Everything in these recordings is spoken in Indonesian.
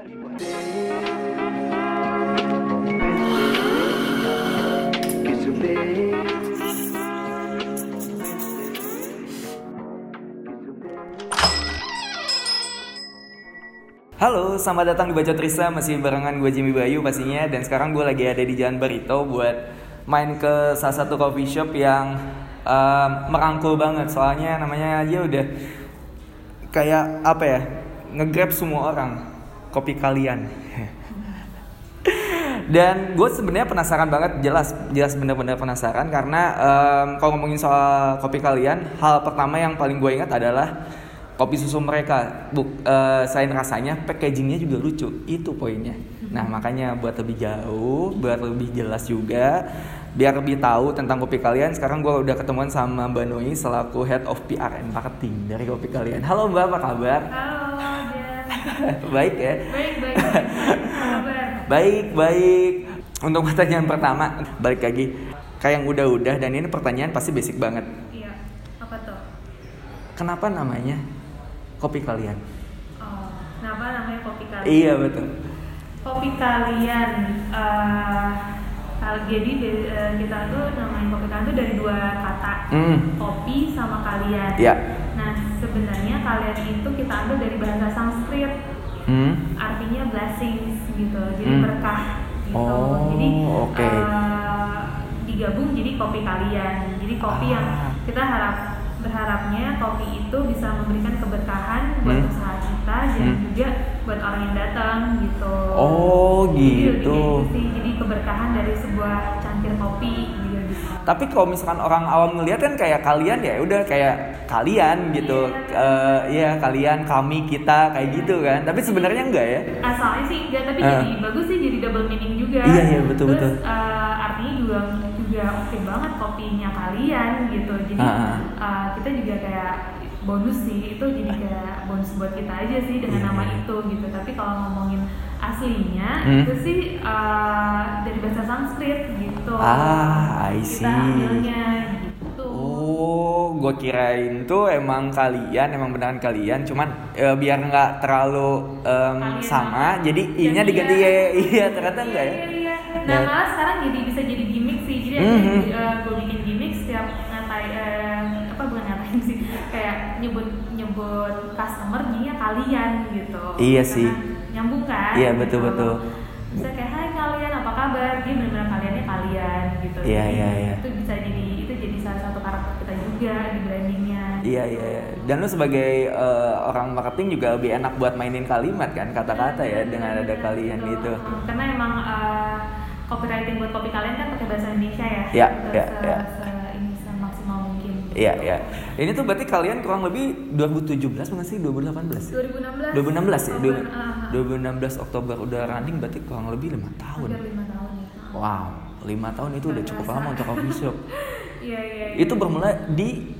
Halo, selamat datang di Baca Trisa Masih barengan gue Jimmy Bayu pastinya. Dan sekarang gue lagi ada di Jalan Barito Buat main ke salah satu coffee shop yang um, merangkul banget. Soalnya namanya aja udah Kayak apa ya Ngegrab semua orang Kopi kalian Dan gue sebenarnya penasaran banget, jelas, jelas bener-bener penasaran karena um, kalau ngomongin soal kopi kalian, hal pertama yang paling gue ingat adalah kopi susu mereka. Buk, uh, selain rasanya, packagingnya juga lucu. Itu poinnya. Nah makanya buat lebih jauh, buat lebih jelas juga, biar lebih tahu tentang kopi kalian. Sekarang gue udah ketemuan sama Mbak Noi selaku Head of PR and Marketing dari kopi kalian. Halo Mbak, apa kabar? Halo. baik ya. Baik, baik. Baik, baik. Untuk pertanyaan pertama, balik lagi. Kayak yang udah-udah dan ini pertanyaan pasti basic banget. Iya. Apa tuh? Kenapa namanya kopi kalian? Oh, kenapa namanya kopi kalian? Iya betul. Kopi kalian. kal- jadi eh, kita tuh namain kopi kalian tuh dari dua kata. Hmm. Kopi sama kalian. Iya. Sebenarnya kalian itu kita ambil dari bahasa Sanskrit. Hmm. Artinya blessings gitu. Jadi Hmm. berkah gitu. Oh, jadi oke. eh, digabung jadi kopi kalian. Jadi kopi yang Ah. kita harap berharapnya kopi itu bisa memberikan keberkahan buat Hmm. usaha kita dan Hmm. juga buat orang yang datang gitu. Oh, Jadi gitu. kayak gitu sih. Jadi keberkahan dari sebuah cangkir kopi bisa. Tapi kalau misalkan orang awam ngelihat kan kayak kalian ya udah kayak kalian gitu. Eh, Iya kalian, kami, kita kayak gitu kan. Tapi sebenarnya enggak ya? Asalnya sih enggak, tapi Ah. jadi bagus sih jadi double meaning juga. Iya, iya, betul, Terus, betul. eh, artinya juga juga oke banget kopinya kalian gitu. Jadi Ah, ah. eh, kita juga kayak bonus sih itu jadi kayak bonus buat kita aja sih dengan Iya, nama iya. itu gitu. Tapi kalau ngomongin aslinya Hmm. itu sih eh, dari bahasa Sanskrit gitu. Ah, I Kita see. ambilnya gitu. Oh, gue kirain tuh emang kalian, emang beneran kalian, cuman eh, biar nggak terlalu Kalian sama, jadi Jadi i-nya diganti iya. ya. Iya, ternyata enggak ya? Iya, iya. Nah, Ya. malah sekarang jadi bisa jadi gimmick sih. Jadi Mhm. gue bikin gimmick setiap ngatai eh, apa bukan ngatain sih, kayak nyebut nyebut customer dia kalian gitu. Iya Karena sih. Nyambung kan? Iya, betul, betul. Bisa kayak hai kalian apa kabar? Dia benar-benar kaliannya kalian gitu. Iya, iya, iya. Itu bisa jadi itu jadi salah satu karakter kita juga di brandingnya. Iya, iya, iya. Dan lu sebagai eh, orang marketing juga lebih enak buat mainin kalimat kan, kata-kata ya, dengan ada kalian Betul. gitu. Karena emang uh, copywriting buat kopi kalian kan pakai bahasa Indonesia ya. Iya, iya, uh, iya. se- ini semaksimal mungkin. Iya, iya. Ini tuh berarti kalian kurang lebih 2017 bukan sih? 2018 ya? 2016. 2016 ya? Oktober, Du- ah, 2016 Oktober udah running berarti kurang lebih lima tahun. Hampir lima tahun ya. Wow, lima tahun itu udah cukup lama untuk coffee shop. Iya iya. iya. Itu bermula di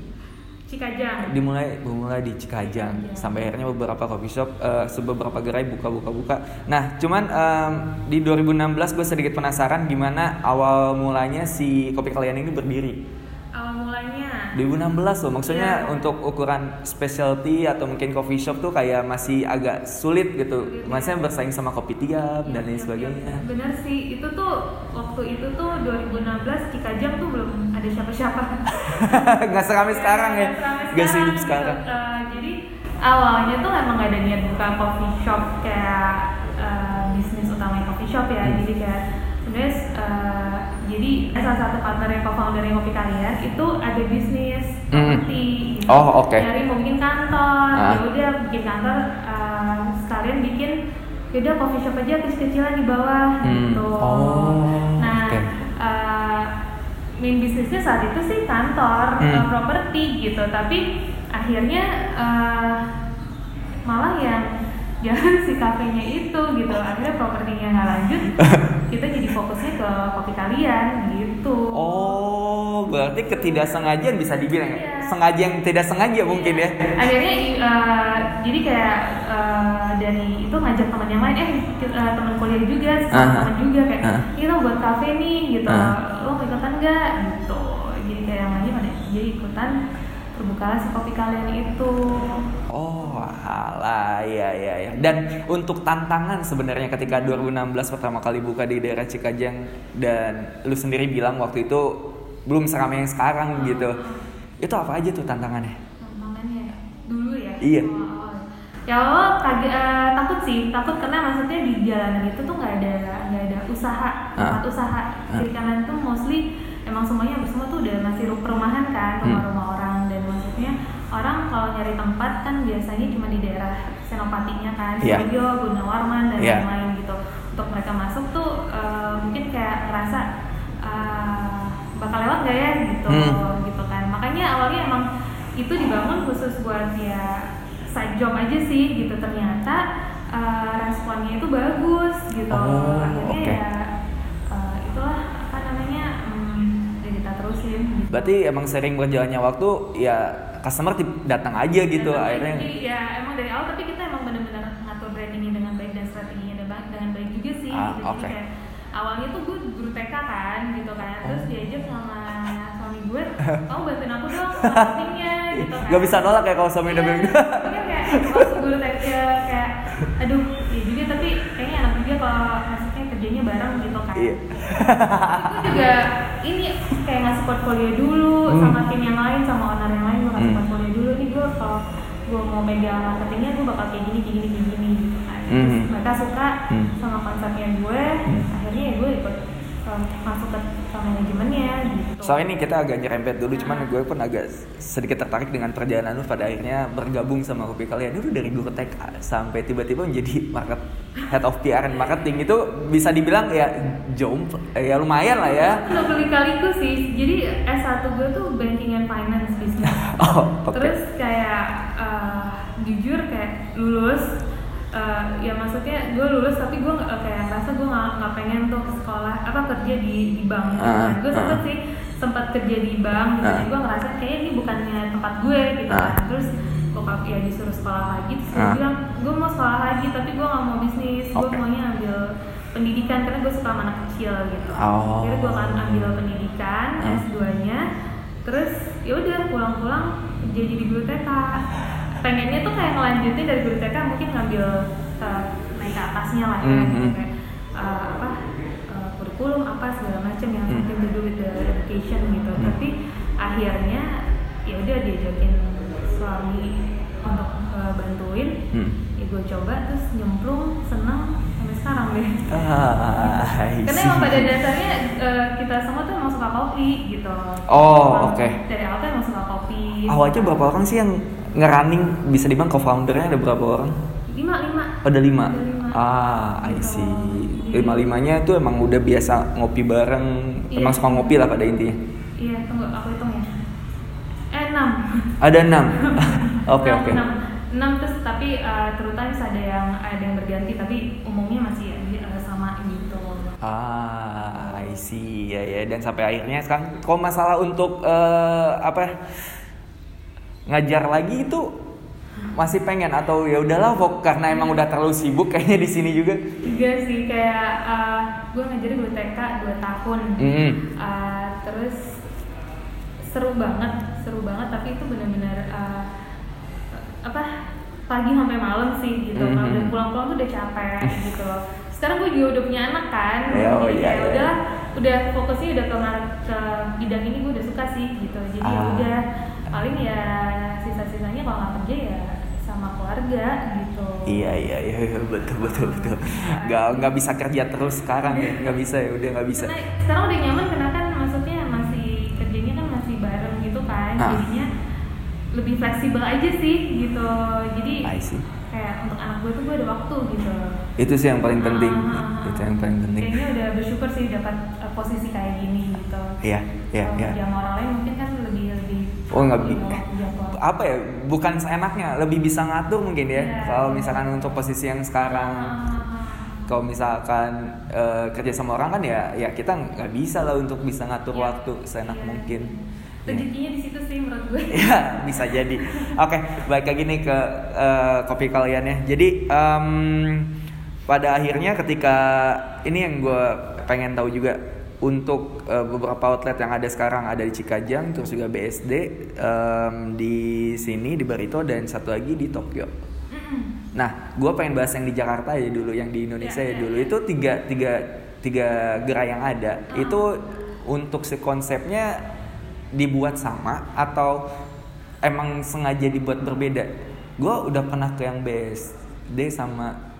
Cikajang. dimulai bermula di Cikajang Cikajang. sampai akhirnya beberapa coffee shop eh, beberapa gerai buka buka buka nah cuman em, di 2016 gue sedikit penasaran gimana awal mulanya si kopi kalian ini berdiri. 2016 loh maksudnya Iya. untuk ukuran specialty atau mungkin coffee shop tuh kayak masih agak sulit gitu Sulit, maksudnya bersaing sama kopi tiap dan lain Iya, sebagainya iya. Bener sih, itu tuh waktu itu tuh 2016 Cikajang tuh belum ada siapa-siapa. nggak seramai sekarang ya gak gitu. sekarang Eh, jadi awalnya tuh emang gak ada niat buka coffee shop kayak eh, bisnis utamanya coffee shop ya. Hmm. Jadi kayak sebenarnya eh, jadi salah satu partner yang co-founder yang kopi kalian itu ada bisnis Hmm. properti. gitu. Oh, oke. Nyari mau bikin kantor, Ah. ya udah bikin kantor eh, sekalian bikin yaudah coffee shop aja kecil-kecilan di bawah Hmm. gitu. Oh, nah, oke. eh, main bisnisnya saat itu sih kantor, eh, properti gitu. Tapi akhirnya eh, malah yang jangan si kafenya itu gitu. Akhirnya propertinya nggak lanjut, kita jadi fokusnya ke kopi kalian gitu. Oh, berarti ketidaksengajaan bisa dibilang ya? Iya. Sengaja yang tidak sengaja mungkin ya? akhirnya eh, jadi kayak eh, dari itu ngajak teman yang lain eh kita- eh, teman kuliah juga sama Aha. teman juga kayak Aha. kita buat kafe nih gitu Aha. lo mau ikutan nggak gitu jadi kayak yang lain pada jadi ikutan si kopi kalian itu Oh, alah, ya ya ya. Dan untuk tantangan sebenarnya ketika 2016 pertama kali buka di daerah Cikajang dan lu sendiri bilang waktu itu belum seramai yang sekarang gitu. Itu apa aja tuh tantangannya? tantangannya dulu ya Iya. awal-awal. ya awal kaget eh, takut sih takut karena maksudnya di jalanan itu tuh nggak ada nggak ada usaha tempat usaha kiri kanan tuh mostly emang semuanya bersama tuh udah masih ru- perumahan kan Hmm. rumah-rumah orang maksudnya orang kalau nyari tempat kan biasanya cuma di daerah Senopatinya kan Iya. Suryo, Gunawarman dan Iya. lain-lain gitu untuk mereka masuk tuh eh, mungkin kayak ngerasa eh, bakal lewat gak ya gitu Hmm. gitu kan makanya awalnya emang itu dibangun khusus buat ya side job aja sih gitu ternyata eh, responnya itu bagus gitu Oh, akhirnya oke. ya eh, itulah apa namanya hmm, jadi kita terusin gitu. Berarti emang sering berjalannya waktu ya customer datang aja gitu Dan akhirnya. jadi ya emang dari awal tapi kita emang benar-benar ngatur brandingnya dengan baik dan strateginya dengan baik- juga sih Ah, gitu. oke. Jadi kayak awalnya tuh gue guru TK kan gitu kan terus Oh. diajak sama suami gue kamu bantuin aku dong marketingnya gitu kan Gak bisa nolak ya kalau suami udah bilang gitu. Iya, kayak waktu guru TK kayak aduh ya juga tapi kayaknya enak juga kalau maksudnya kerjanya bareng gitu kan Iya. Juga ini kayak ngasih portfolio dulu Hmm. sama tim yang lain sama owner yang lain gue ngasih Hmm. portfolio dulu nih gue kalau gue mau megang marketingnya gue bakal kayak gini kayak gini kayak gini gitu kan terus Hmm. mereka suka Hmm. sama konsepnya gue Hmm. akhirnya ya gue ikut masuk ke, manajemennya gitu. Soalnya ini kita agak nyerempet dulu, cuman gue pun agak sedikit tertarik dengan perjalanan lu pada akhirnya bergabung sama kopi kalian. Dulu dari guru TK sampai tiba-tiba menjadi market head of PR and marketing. Itu bisa dibilang ya jump ya lumayan lah ya. Udah beli kaliku sih. Jadi S1 gue tuh banking and finance business. Oh, oke. Terus kayak eh, jujur kayak lulus eh, ya maksudnya gue lulus tapi gue nggak kayak ngerasa gue nggak nggak pengen tuh ke sekolah apa kerja di di bank. Ah, gue sempet ah. sih sempat kerja di bank gitu. Ah. Jadi gue ngerasa kayak ini bukannya tempat gue gitu kan. Terus bokap ya disuruh sekolah lagi terus gue Ah. bilang gue mau sekolah lagi tapi gue nggak mau bisnis gue Oke. maunya ambil pendidikan karena gue suka anak kecil gitu. Oh. Akhirnya gue akan ambil pendidikan Hmm. S2-nya terus ya udah pulang-pulang jadi di TK pengennya tuh kayak ngelanjutin dari guru TK mungkin ngambil uh, naik ke atasnya lah ya gitu, hmm. kayak uh, apa uh, kurikulum apa segala macam yang Hmm. something to do with the education gitu Hmm. tapi akhirnya ya udah diajakin suami untuk uh, bantuin Hmm. ya gue coba terus nyemplung seneng sampai sekarang deh Ah, karena emang pada dasarnya eh, kita semua tuh emang suka kopi gitu. Oh, oke. Dari awal tuh emang suka kopi. Awalnya berapa orang sih yang ngerunning bisa dibilang co-foundernya ada berapa orang? Lima lima. Oh, ada lima. Ada lima. Ah, I Gitu. see. Lima limanya tuh emang udah biasa ngopi bareng, Iya. emang suka ngopi lah pada intinya. Iya tunggu aku hitung ya. Eh enam. Ada enam. Oke oke. Enam. Enam terus tapi eh, terutama ada yang ada yang berganti tapi umumnya masih eh, sama gitu. Ah, I see. Ya ya. Dan sampai akhirnya sekarang, kalau masalah untuk eh, apa ya, ngajar lagi itu masih pengen atau ya udahlah Fok, karena emang udah terlalu sibuk kayaknya di sini juga. Juga sih kayak eh, gue ngajarin dua TK dua tahun. Mm. Uh, terus seru banget seru banget tapi itu benar-benar uh, apa pagi sampai malam sih gitu kalau Mhm. udah pulang-pulang tuh udah capek gitu loh sekarang gue juga udah punya anak kan Ya, oh jadi iya, kayak iya. udah udah fokusnya udah ke, ke bidang ini gue udah suka sih gitu jadi ya Ah. udah paling ya sisa-sisanya kalau nggak kerja ya sama keluarga gitu Iya iya iya iya, betul betul betul. Gak nggak bisa kerja terus sekarang ya, nggak bisa ya udah nggak bisa. Karena sekarang udah nyaman karena kan maksudnya masih kerjanya kan masih bareng gitu kan. Ah. Jadinya lebih fleksibel aja sih gitu. Jadi kayak untuk anak gue tuh gue ada waktu gitu. Itu sih yang paling penting. Ah, ah, ah. Itu yang paling penting. Kayaknya udah bersyukur sih dapat uh, posisi kayak gini gitu. Iya iya iya. sama orang lain mungkin kan Oh nggak apa ya? Bukan seenaknya, lebih bisa ngatur mungkin ya. Iya. Kalau misalkan untuk posisi yang Ah, sekarang, ah, ah. kalau misalkan eh, kerja sama orang kan ya, ya kita nggak bisa lah untuk bisa ngatur Iya. waktu seenak Iya. mungkin. Ya. Rezekinya di situ sih menurut gue. ya bisa jadi oke balik lagi nih ke eh, kopi kalian ya jadi em, pada akhirnya ketika ini yang gue pengen tahu juga untuk uh, beberapa outlet yang ada sekarang ada di Cikajang terus juga BSD um, di sini di Barito dan satu lagi di Tokyo. Nah, gue pengen bahas yang di Jakarta ya dulu, yang di Indonesia ya, ya, ya dulu. Ya. Itu tiga tiga tiga gerai yang ada. Uh. Itu untuk si konsepnya dibuat sama atau emang sengaja dibuat berbeda? Gue udah pernah ke yang BSD sama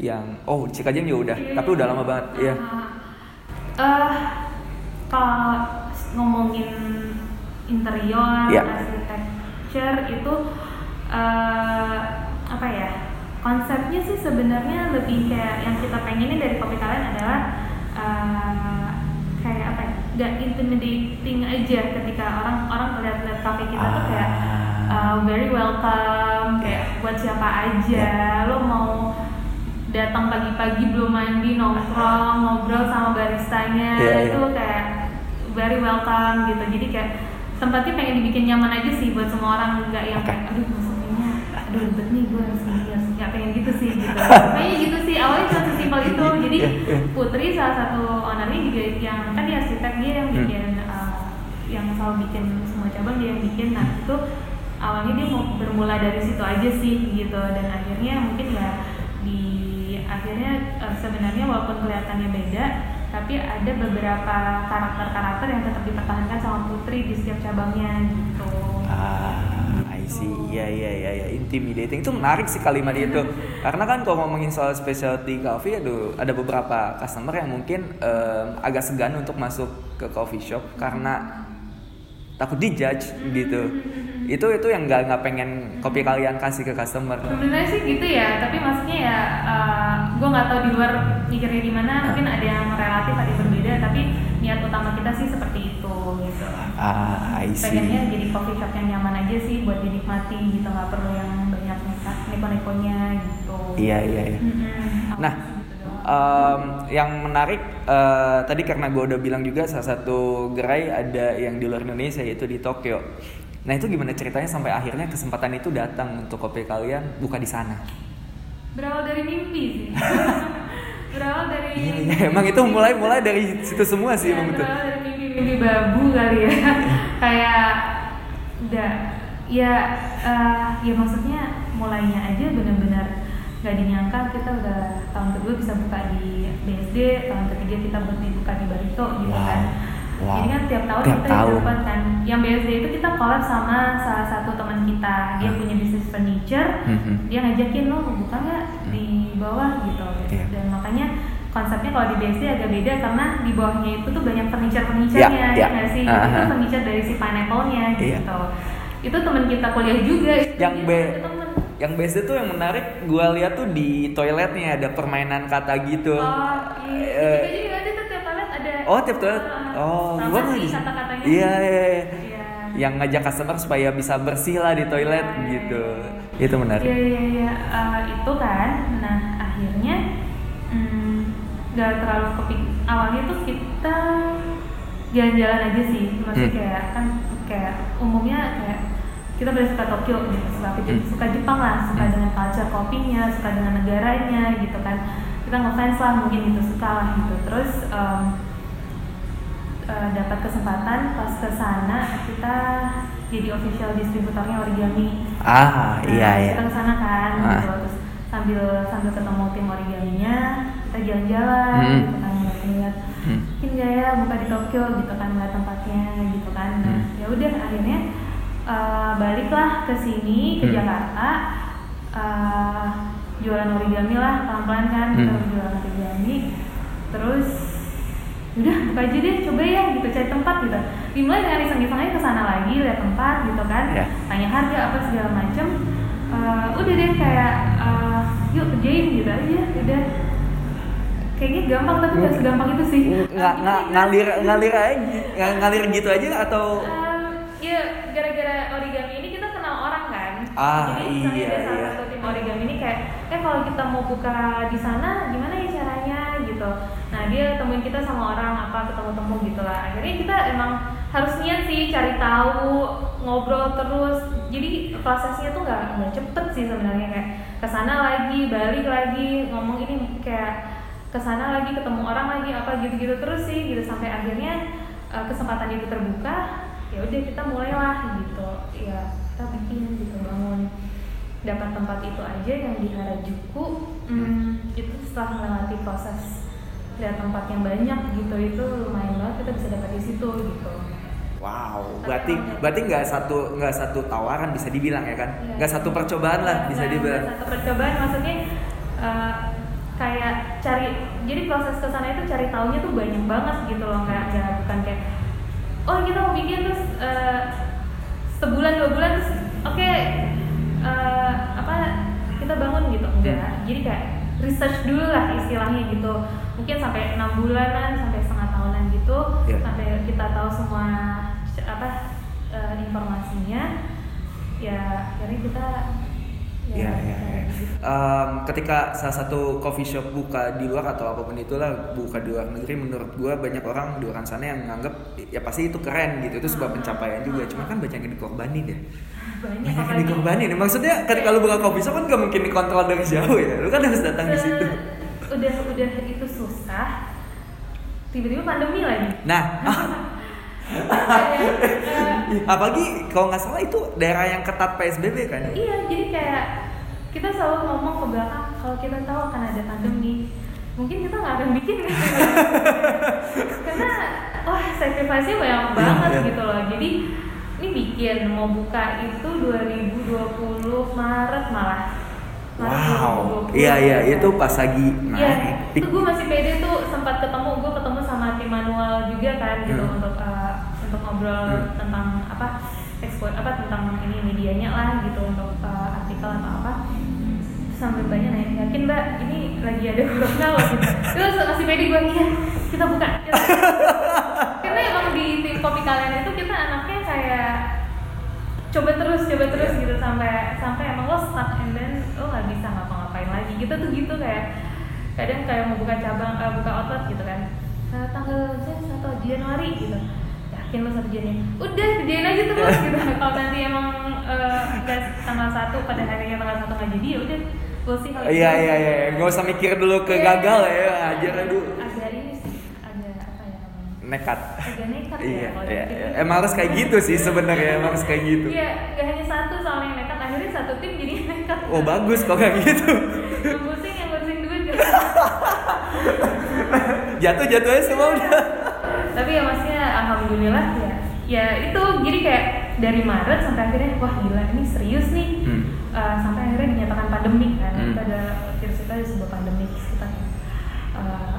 yang oh Cikajang juga udah, yeah. tapi udah lama banget. Iya. Uh, uh, kalau ngomongin interior, yeah. architecture itu uh, apa ya? Konsepnya sih sebenarnya lebih kayak yang kita pengenin dari kopi kalian adalah uh, kayak apa ya? Gak intimidating aja ketika orang orang melihat-lihat kafe kita tuh kayak uh, very welcome kayak buat siapa aja yeah. lo mau datang pagi-pagi belum mandi nongkrong ngobrol sama baristanya. Yeah, itu yeah. kayak very welcome gitu. Jadi kayak tempatnya pengen dibikin nyaman aja sih buat semua orang. Nggak yang okay. kayak aduh maksudnya aduh ribet nih gue harus nggak pengen gitu sih gitu. Kayaknya gitu sih. Awalnya cuma sesimpel itu. Jadi Putri salah satu ownernya juga yang kan dia arsitek dia yang hmm. bikin hmm. uh, yang selalu bikin semua cabang dia yang bikin. Nah itu awalnya dia mau bermula dari situ aja sih gitu. Dan akhirnya mungkin ya di akhirnya uh, sebenarnya walaupun kelihatannya beda tapi ada beberapa karakter-karakter yang tetap dipertahankan sama Putri di setiap cabangnya gitu. Ah, I see. Iya iya iya ya. intimidating itu menarik sih kalimat itu. Karena kan kalau ngomongin soal specialty coffee aduh ada beberapa customer yang mungkin um, agak segan untuk masuk ke coffee shop karena takut dijudge gitu itu itu yang nggak nggak pengen kopi kalian kasih ke customer sebenarnya sih gitu ya tapi maksudnya ya uh, eh, gue nggak tahu di luar mikirnya gimana uh. mungkin ada yang relatif ada yang berbeda tapi niat utama kita sih seperti itu gitu ah I see. pengennya jadi coffee shop yang nyaman aja sih buat dinikmati gitu nggak perlu yang banyak neko-nekonya gitu iya iya, iya. Mm -hmm. nah um, yang menarik uh, tadi karena gue udah bilang juga salah satu gerai ada yang di luar Indonesia yaitu di Tokyo Nah itu gimana ceritanya sampai akhirnya kesempatan itu datang untuk kopi kalian buka di sana? Berawal dari mimpi sih. berawal dari. Iya, iya, emang itu mulai mulai dari situ semua sih ya, Berawal dari mimpi-mimpi babu kali ya. Kayak udah ya uh, ya maksudnya mulainya aja benar-benar nggak dinyangka kita udah tahun kedua bisa buka di BSD tahun ketiga kita buka di Barito gitu wow. kan Wow. Jadi kan tiap tahun tiap kita tahun. dapat kan. Yang BSD itu kita collab sama salah satu teman kita. Dia hmm. punya bisnis furniture. Hmm. Dia ngajakin lo buka nggak hmm. di bawah gitu. Yeah. Dan makanya konsepnya kalau di BSD agak beda karena di bawahnya itu tuh banyak furniture furniturenya yeah, yeah. ya sih. Uh -huh. Itu furniture dari si pineapple-nya yeah. gitu. Itu teman kita kuliah juga. Yang B yang BSD tuh yang menarik gue lihat tuh di toiletnya ada permainan kata gitu. Oh, iya. Uh, juga ada tuh tiap toilet ada. Oh, tiap toilet. Uh, oh gue nggak iya, iya, iya. iya. yang ngajak customer supaya bisa bersih lah di toilet iya, iya gitu iya. itu menarik iya iya iya uh, itu kan nah akhirnya hmm, gak terlalu kepik awalnya tuh kita jalan-jalan aja sih maksudnya hmm. kayak kan kayak umumnya kayak kita boleh suka Tokyo gitu suka hmm. suka Jepang lah suka hmm. dengan culture kopinya suka dengan negaranya gitu kan kita ngefans lah mungkin itu suka lah gitu terus um, uh, dapat kesempatan pas ke sana kita jadi official distributornya origami. Ah, nah, iya iya. Kita ke sana kan, ah. gitu. terus sambil sambil ketemu tim origaminya, kita jalan-jalan, hmm. gitu kan ngeliat hmm. mungkin ya buka di Tokyo gitu kan ngeliat tempatnya gitu kan. Nah, hmm. ya udah akhirnya uh, baliklah ke sini ke hmm. Jakarta. Uh, jualan origami lah pelan-pelan kan hmm. kita jualan origami terus udah buka aja deh coba ya gitu cari tempat gitu. Dimulai dengan iseng-iseng aja ke sana lagi lihat tempat gitu kan. Yeah. tanya harga apa segala macem. Uh, udah deh kayak uh, yuk kerjain gitu. Aja udah. Kayaknya gampang tapi nggak segampang itu sih. Nggak nggak ngalir ngalir aja ngalir gitu aja atau? Uh, ya gara-gara origami ini kita kenal orang kan. Ah, jadi misalnya iya, ada salah iya. satu tim origami ini kayak eh kalau kita mau buka di sana gimana ya caranya? Gitu nah dia temuin kita sama orang apa ketemu-temu gitu lah. Akhirnya kita emang harus niat sih cari tahu ngobrol terus. Jadi prosesnya tuh nggak nggak cepet sih sebenarnya. Kayak ke sana lagi balik lagi ngomong ini kayak ke sana lagi ketemu orang lagi apa gitu-gitu terus sih gitu. Sampai akhirnya uh, kesempatan itu terbuka ya udah kita mulailah gitu. Ya kita bikin gitu bangun. Dapat tempat itu aja yang di Harajuku. Hmm, itu setelah melewati proses lihat tempat yang banyak gitu itu lumayan banget kita bisa dapat di situ gitu Wow, berarti berarti nggak satu nggak satu tawaran bisa dibilang ya kan? Nggak ya. satu percobaan lah bisa nah, dibilang. Satu percobaan maksudnya uh, kayak cari jadi proses ke sana itu cari taunya tuh banyak banget gitu loh nggak nggak bukan kayak oh kita mau bikin terus uh, sebulan dua bulan terus oke okay, uh, eh, apa kita bangun gitu enggak hmm. jadi kayak research dulu lah istilahnya gitu mungkin sampai enam bulanan sampai setengah tahunan gitu yeah. sampai kita tahu semua apa uh, informasinya ya akhirnya kita Ya, ya, ya. Um, ketika salah satu coffee shop buka di luar atau apa pun itulah buka di luar negeri, menurut gue banyak orang di luar sana yang nganggep ya pasti itu keren gitu, itu sebuah pencapaian juga. Cuma kan banyak yang dikorbanin ya. Banyak, banyak yang dikorbanin. Maksudnya ketika lu buka coffee shop kan gak mungkin dikontrol dari jauh ya. Lu kan harus datang di situ. Udah udah susah. Tiba-tiba pandemi lagi. Nah, apalagi kalau nggak salah itu daerah yang ketat PSBB kan? Iya jadi kayak kita selalu ngomong ke belakang kalau kita tahu akan ada pandemi mungkin kita nggak akan bikin gitu. Karena wah sacrifice banyak iya, banget yeah, gitu loh. Jadi ini bikin mau buka itu 2020 Maret malah Wow, iya iya itu pas lagi naik. Iya, itu gue masih pede tuh sempat ketemu gue ketemu sama tim manual juga kan gitu hmm. untuk uh, untuk ngobrol hmm. tentang apa ekspor apa tentang ini medianya lah gitu untuk uh, artikel atau apa sampai banyak nanya yakin mbak ini lagi ada corona loh gitu terus masih pede gue iya kita buka karena emang di tim kopi kalian itu kita anaknya kayak coba terus coba terus yeah. gitu sampai sampai emang lo stuck and then lo nggak bisa ngapa-ngapain lagi. Gitu tuh gitu kayak kadang kayak mau buka cabang uh, buka outlet gitu kan. Uh, tanggal satu Januari gitu. Yakin lo satu Januari. Udah kerjain aja terus gitu. Kalau nanti emang uh, tanggal satu pada harinya tanggal satu nggak jadi ya udah kalau iya iya iya. Nggak usah mikir dulu ke yeah. gagal ya aja dulu agak ini sih agak apa ya nekat. Agak nekat ya iya, iya, iya. emang harus kayak gitu sih sebenarnya emang harus kayak gitu. Iya gak hanya satu soal yang nekat akhirnya satu tim jadi nekat. Oh bagus kok kayak gitu. Yang pusing yang ngurusin duit gitu. Jatuh jatuh aja semua udah tapi ya maksudnya alhamdulillah ya. Ya itu jadi kayak dari Maret sampai akhirnya wah gila ini serius nih. Hmm. uh, sampai akhirnya dinyatakan pandemi kan. Hmm. itu ada virus itu ada sebuah pandemi kita uh,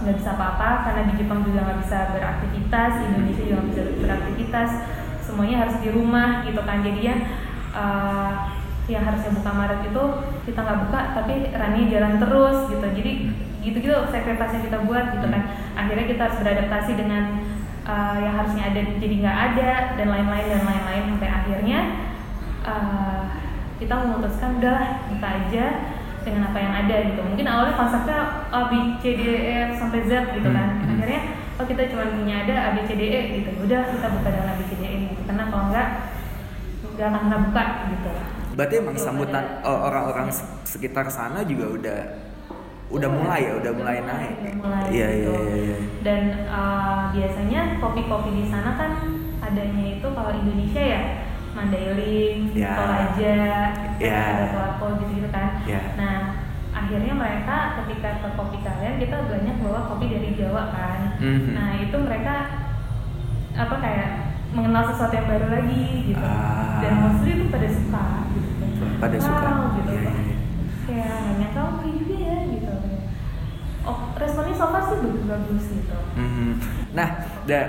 nggak bisa apa-apa karena di Jepang juga nggak bisa beraktivitas Indonesia juga nggak bisa beraktivitas semuanya harus di rumah gitu kan. Jadinya uh, yang harusnya buka Maret itu kita nggak buka tapi runnya jalan terus gitu. Jadi gitu-gitu yang kita buat gitu kan. Akhirnya kita harus beradaptasi dengan uh, yang harusnya ada jadi nggak ada dan lain-lain dan lain-lain. Sampai akhirnya uh, kita memutuskan udah buka aja dengan apa yang ada gitu. Mungkin awalnya konsepnya A B C D E F sampai Z gitu kan. hmm, hmm. akhirnya oh kita cuma punya ada A B C D E gitu. Udah kita buka dengan A B C D E gitu. Karena kalau enggak nggak akan kita buka gitu. Berarti emang sambutan orang-orang sekitar sana juga udah udah mulai ya? Udah mulai naik? mulai iya, gitu. iya iya. Iya dan uh, biasanya kopi-kopi di sana kan adanya itu kalau Indonesia ya Mandailing, yeah. Toraja, yeah. ada Kelapa gitu, gitu kan. Yeah. Nah akhirnya mereka ketika ke kopi kalian kita banyak bawa kopi dari Jawa kan. Mm-hmm. Nah itu mereka apa kayak mengenal sesuatu yang baru lagi gitu. Ah. Dan mostly itu pada suka gitu. Pada wow, suka. Gitu. Yeah, yeah. Kayak nanya kamu kayak juga ya gitu oh responnya so far sih bagus-bagus gitu mm-hmm. nah da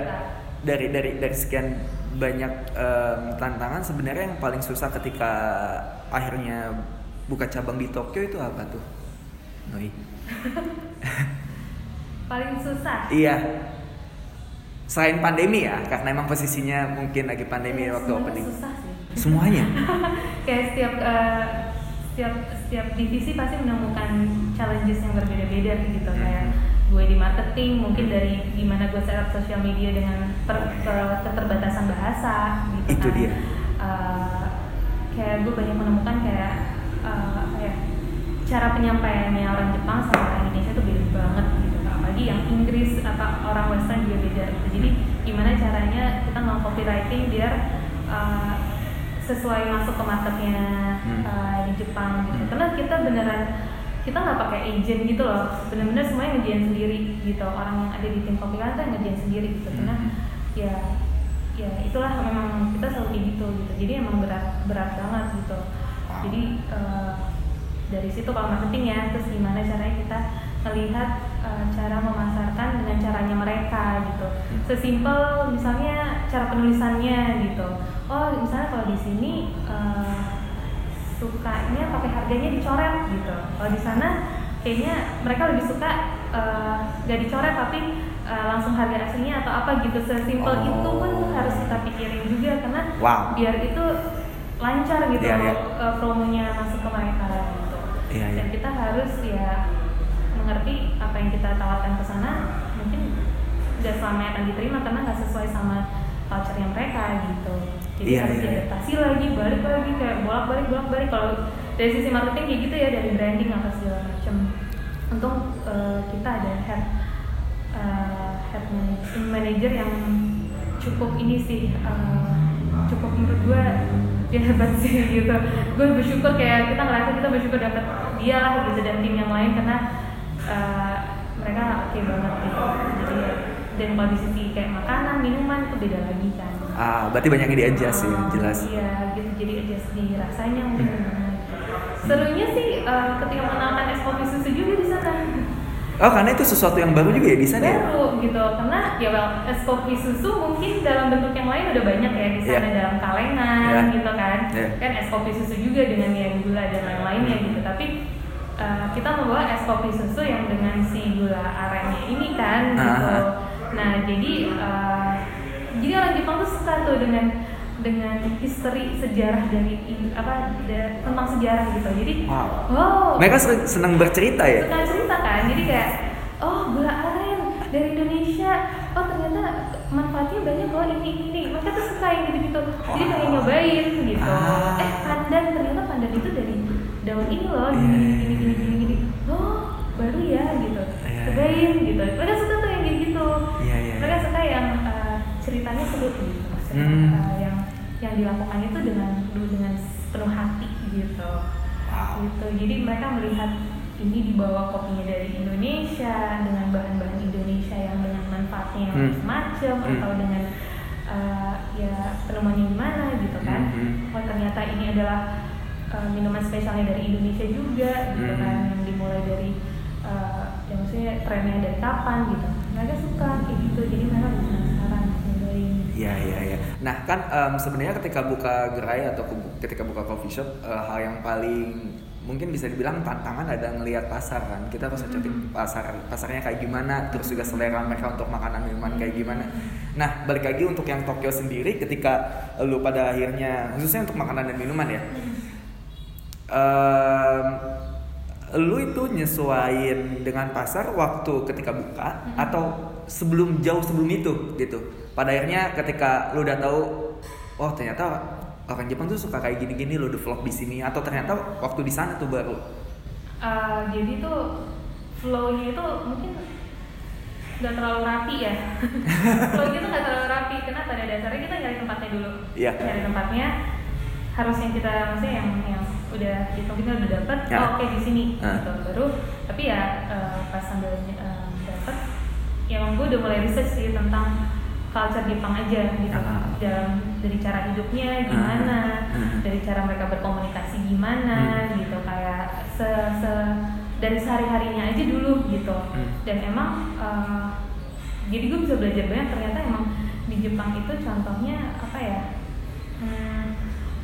dari dari dari sekian banyak um, tantangan sebenarnya yang paling susah ketika akhirnya buka cabang di Tokyo itu apa tuh Noi? Paling susah? Iya. Selain pandemi ya karena emang posisinya mungkin lagi pandemi ya, waktu opening. susah sih. Semuanya? Kayak setiap uh, setiap setiap divisi pasti menemukan challenges yang berbeda-beda gitu hmm. kayak gue di marketing mungkin dari gimana gue setup sosial media dengan per, per, keterbatasan bahasa gitu itu kan. dia uh, kayak gue banyak menemukan kayak uh, ya cara penyampaiannya orang Jepang sama orang Indonesia tuh beda banget gitu apalagi yang Inggris apa orang Western juga beda gitu jadi gimana caranya kita nggak copywriting biar uh, sesuai masuk ke marketnya Hmm. uh, di Jepang gitu Hmm. karena kita beneran kita nggak pakai agent gitu loh. Bener-bener semuanya ngerjain sendiri gitu. Orang yang ada di tim copywriting tuh ngerjain sendiri gitu. Karena Hmm. ya ya itulah memang kita selalu kayak gitu gitu. Jadi emang berat berat banget gitu. Jadi eh, dari situ kalau marketing ya terus gimana caranya kita melihat eh, cara memasarkan dengan caranya mereka gitu. Hmm. sesimpel misalnya cara penulisannya gitu. Oh misalnya kalau di sini eh, sukanya pakai harganya dicoret gitu kalau di sana kayaknya mereka lebih suka eh, nggak dicoret tapi eh, langsung harga aslinya atau apa gitu sesimpel Oh. itu pun harus kita pikirin juga karena Wow. biar itu lancar gitu Iya, iya. eh, promonya masuk ke mereka gitu Iya, iya. dan kita harus ya mengerti apa yang kita tawarkan ke sana mungkin nggak selamanya akan diterima karena nggak sesuai sama culture-nya mereka gitu jadi Iya, harus iya, iya. diadaptasi lagi balik lagi kayak bolak balik bolak balik kalau dari sisi marketing kayak gitu ya dari branding apa segala macam untung eh, kita ada head eh, head man- manager yang cukup ini sih eh, cukup menurut gue dia hebat sih gitu. Gue bersyukur kayak kita ngerasa kita bersyukur dapat dia lah gitu dan tim yang lain karena eh, mereka oke banget gitu. Jadi dan kalau di sisi kayak makanan minuman itu beda lagi kan Ah, berarti banyak yang di-adjust sih, Oh, jelas. iya gitu jadi adjust di rasanya mungkin gitu. serunya sih eh, ketika mengenalkan es kopi susu juga di sana Oh, karena itu sesuatu yang baru juga ya di sana ya? baru gitu karena ya well es kopi susu mungkin dalam bentuk yang lain udah banyak ya di sana Iya. dalam kalengan Iya. gitu kan Iya. kan es kopi susu juga dengan yang gula dan lain-lainnya gitu tapi uh, kita membawa es kopi susu yang dengan si gula arennya ini kan gitu Aha. nah jadi uh, jadi orang Jepang tuh suka tuh dengan dengan history sejarah dari apa da- tentang sejarah gitu. Jadi Wow. wow Mereka sen- senang bercerita ya? suka cerita kan? Jadi kayak oh gula aren dari Indonesia. Oh ternyata manfaatnya banyak loh ini ini. Ini mereka tuh suka yang gitu gitu jadi pengen nyobain gitu. Ah. eh pandan. Ternyata pandan itu dari daun ini loh. Iya, gini iya, gini gini gini gini. Oh baru ya gitu. Iya, cobain gitu. Mereka suka tuh yang kayak gitu Iya, iya, mereka iya. suka yang ceritanya seru gitu maksudnya Hmm. eh, yang yang dilakukan itu dengan dengan penuh hati gitu Wow. gitu jadi mereka melihat ini dibawa kopinya dari Indonesia dengan bahan-bahan Indonesia yang dengan manfaatnya yang Hmm. macam Hmm. atau dengan uh, ya penemuannya gimana gitu kan Hmm. oh ternyata ini adalah uh, minuman spesialnya dari Indonesia juga gitu Hmm. kan yang dimulai dari uh, ya maksudnya trennya dari kapan gitu mereka suka kayak gitu jadi mereka lebih Nah kan em, sebenarnya ketika buka gerai atau ke- ketika buka coffee shop eh, hal yang paling mungkin bisa dibilang tantangan ada ngelihat pasar kan. Kita harus cocokin pasar pasarnya kayak gimana, terus juga selera mereka untuk makanan minuman kayak gimana. Nah balik lagi untuk yang Tokyo sendiri ketika lu pada akhirnya khususnya untuk makanan dan minuman ya. em, lu itu nyesuaiin dengan pasar waktu ketika buka atau sebelum jauh sebelum itu gitu. Pada akhirnya ketika lu udah tahu oh ternyata orang Jepang tuh suka kayak gini-gini lu develop di sini atau ternyata waktu di sana tuh baru. Uh, jadi tuh flow-nya itu mungkin nggak terlalu rapi ya flow-nya tuh nggak terlalu rapi karena pada dasarnya kita nyari tempatnya dulu Iya. nyari tempatnya harus yang kita maksudnya yang yang udah hitung kita udah dapet Ya. oh oke di sini Ah. gitu baru tapi ya uh, pas sambil uh, dapet ya emang gue udah mulai research sih tentang culture Jepang aja gitu Ah. dalam dari cara hidupnya gimana Ah. dari cara mereka berkomunikasi gimana Hmm. gitu kayak se, se- dari sehari harinya aja dulu gitu Hmm. dan emang eh, jadi gue bisa belajar banyak ternyata emang di Jepang itu contohnya apa ya hmm,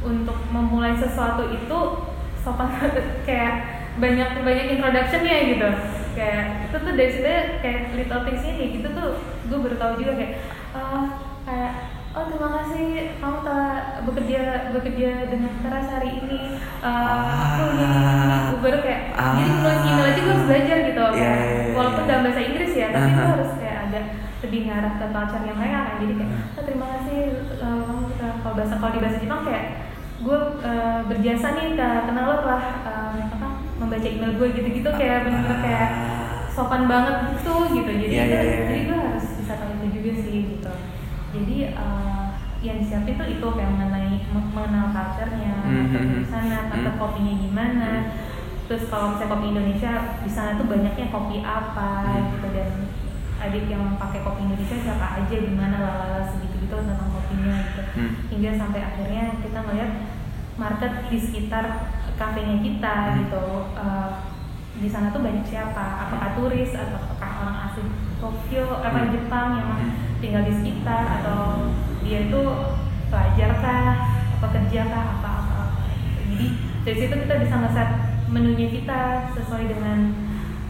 untuk memulai sesuatu itu sopan kayak banyak banyak introductionnya gitu kayak itu tuh dari situ kayak little thingsnya kayak gitu tuh gue baru tahu juga kayak eh, kayak oh terima kasih kamu telah bekerja bekerja dengan keras hari ini Eh, aku ini, ini baru kayak jadi Ah. nulis email aja gue harus belajar gitu Iya, kayak, iya, iya, walaupun iya. dalam bahasa Inggris ya tapi gue harus kayak agak lebih ngarah ke culture-nya mereka kan jadi kayak. "Oh, terima kasih telah-" kalau bahasa kalau di bahasa Jepang kayak gue eh, berjasa nih ke kenal lo telah eh, apa membaca email gue gitu-gitu kayak bener-bener kayak sopan banget gitu gitu jadi Iya, iya, gue- iya. jadi gue itu juga sih gitu jadi eh, yang disiapin tuh itu kayak mengenai mengenal culture-nya Mhm. market di sana market Mhm. kopinya gimana Mhm. terus kalau misalnya kopi Indonesia di sana tuh banyaknya kopi apa Mhm. gitu dan adik yang pakai kopi Indonesia siapa aja di mana lalala segitu gitu tentang kopinya gitu Hmm. hingga sampai akhirnya kita melihat market di sekitar kafenya kita Hmm. gitu Eh, di sana tuh banyak siapa apakah turis atau Tokyo apa Hmm. Jepang yang Hmm. tinggal di sekitar atau dia itu pelajar kah apa kerja kah apa apa apa jadi dari situ kita bisa ngeset menunya kita sesuai dengan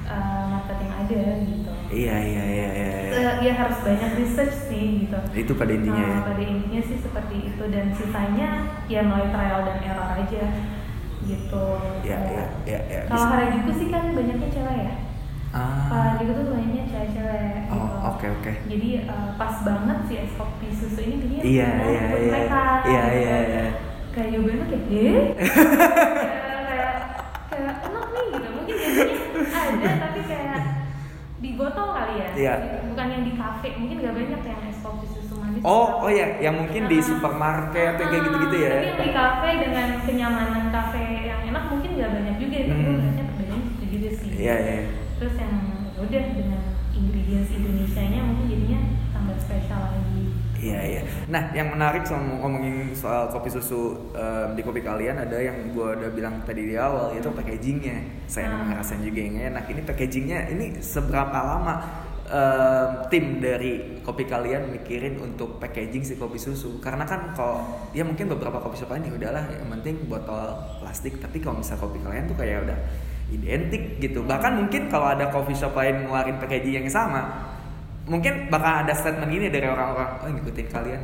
eh, market yang ada gitu Iya iya iya iya. iya. Eh, ya harus banyak research sih gitu Itu pada intinya Nah, ya. pada intinya sih seperti itu dan sisanya ya melalui trial dan error aja gitu. Iya iya iya iya. Kalau. Harajuku sih kan banyaknya cewek ya. Ah. Harajuku tuh banyaknya cewek-cewek Oh, gitu. oke, oke. Jadi eh, pas banget sih es kopi susu ini dia Iya iya iya. mereka. Iya gitu. iya iya. Kayak nyobain tuh kayak, eh? kayak, kayak, enak nih gitu. Mungkin biasanya ada tapi kayak di botol kali ya. Iya. Bukan yang di kafe. Mungkin gak banyak yang es kopi susu manis. Oh oh ya, yang mungkin di Ah. supermarket kayak gitu-gitu ya. Tapi yang di kafe dengan kenyamanan kafe yang enak mungkin gak banyak juga itu gue Hmm. ngeliatnya perbedaannya itu juga sih. Iya iya. Terus yang ya udah dengan ingredients Indonesianya mungkin jadinya tambah spesial lagi. Iya iya. Nah, yang menarik sama ngomongin soal kopi susu em, di kopi kalian ada yang gua udah bilang tadi di awal yaitu packagingnya. Saya Ah. ngerasain juga yang enak. Ini packagingnya ini seberapa lama em, tim dari kopi kalian mikirin untuk packaging si kopi susu? Karena kan kalau ya mungkin beberapa kopi shop lain ya udahlah yang penting botol plastik. Tapi kalau misal kopi kalian tuh kayak udah identik gitu. Bahkan mungkin kalau ada coffee shop lain ngeluarin packaging yang sama, mungkin bakal ada statement gini dari orang-orang oh ngikutin kalian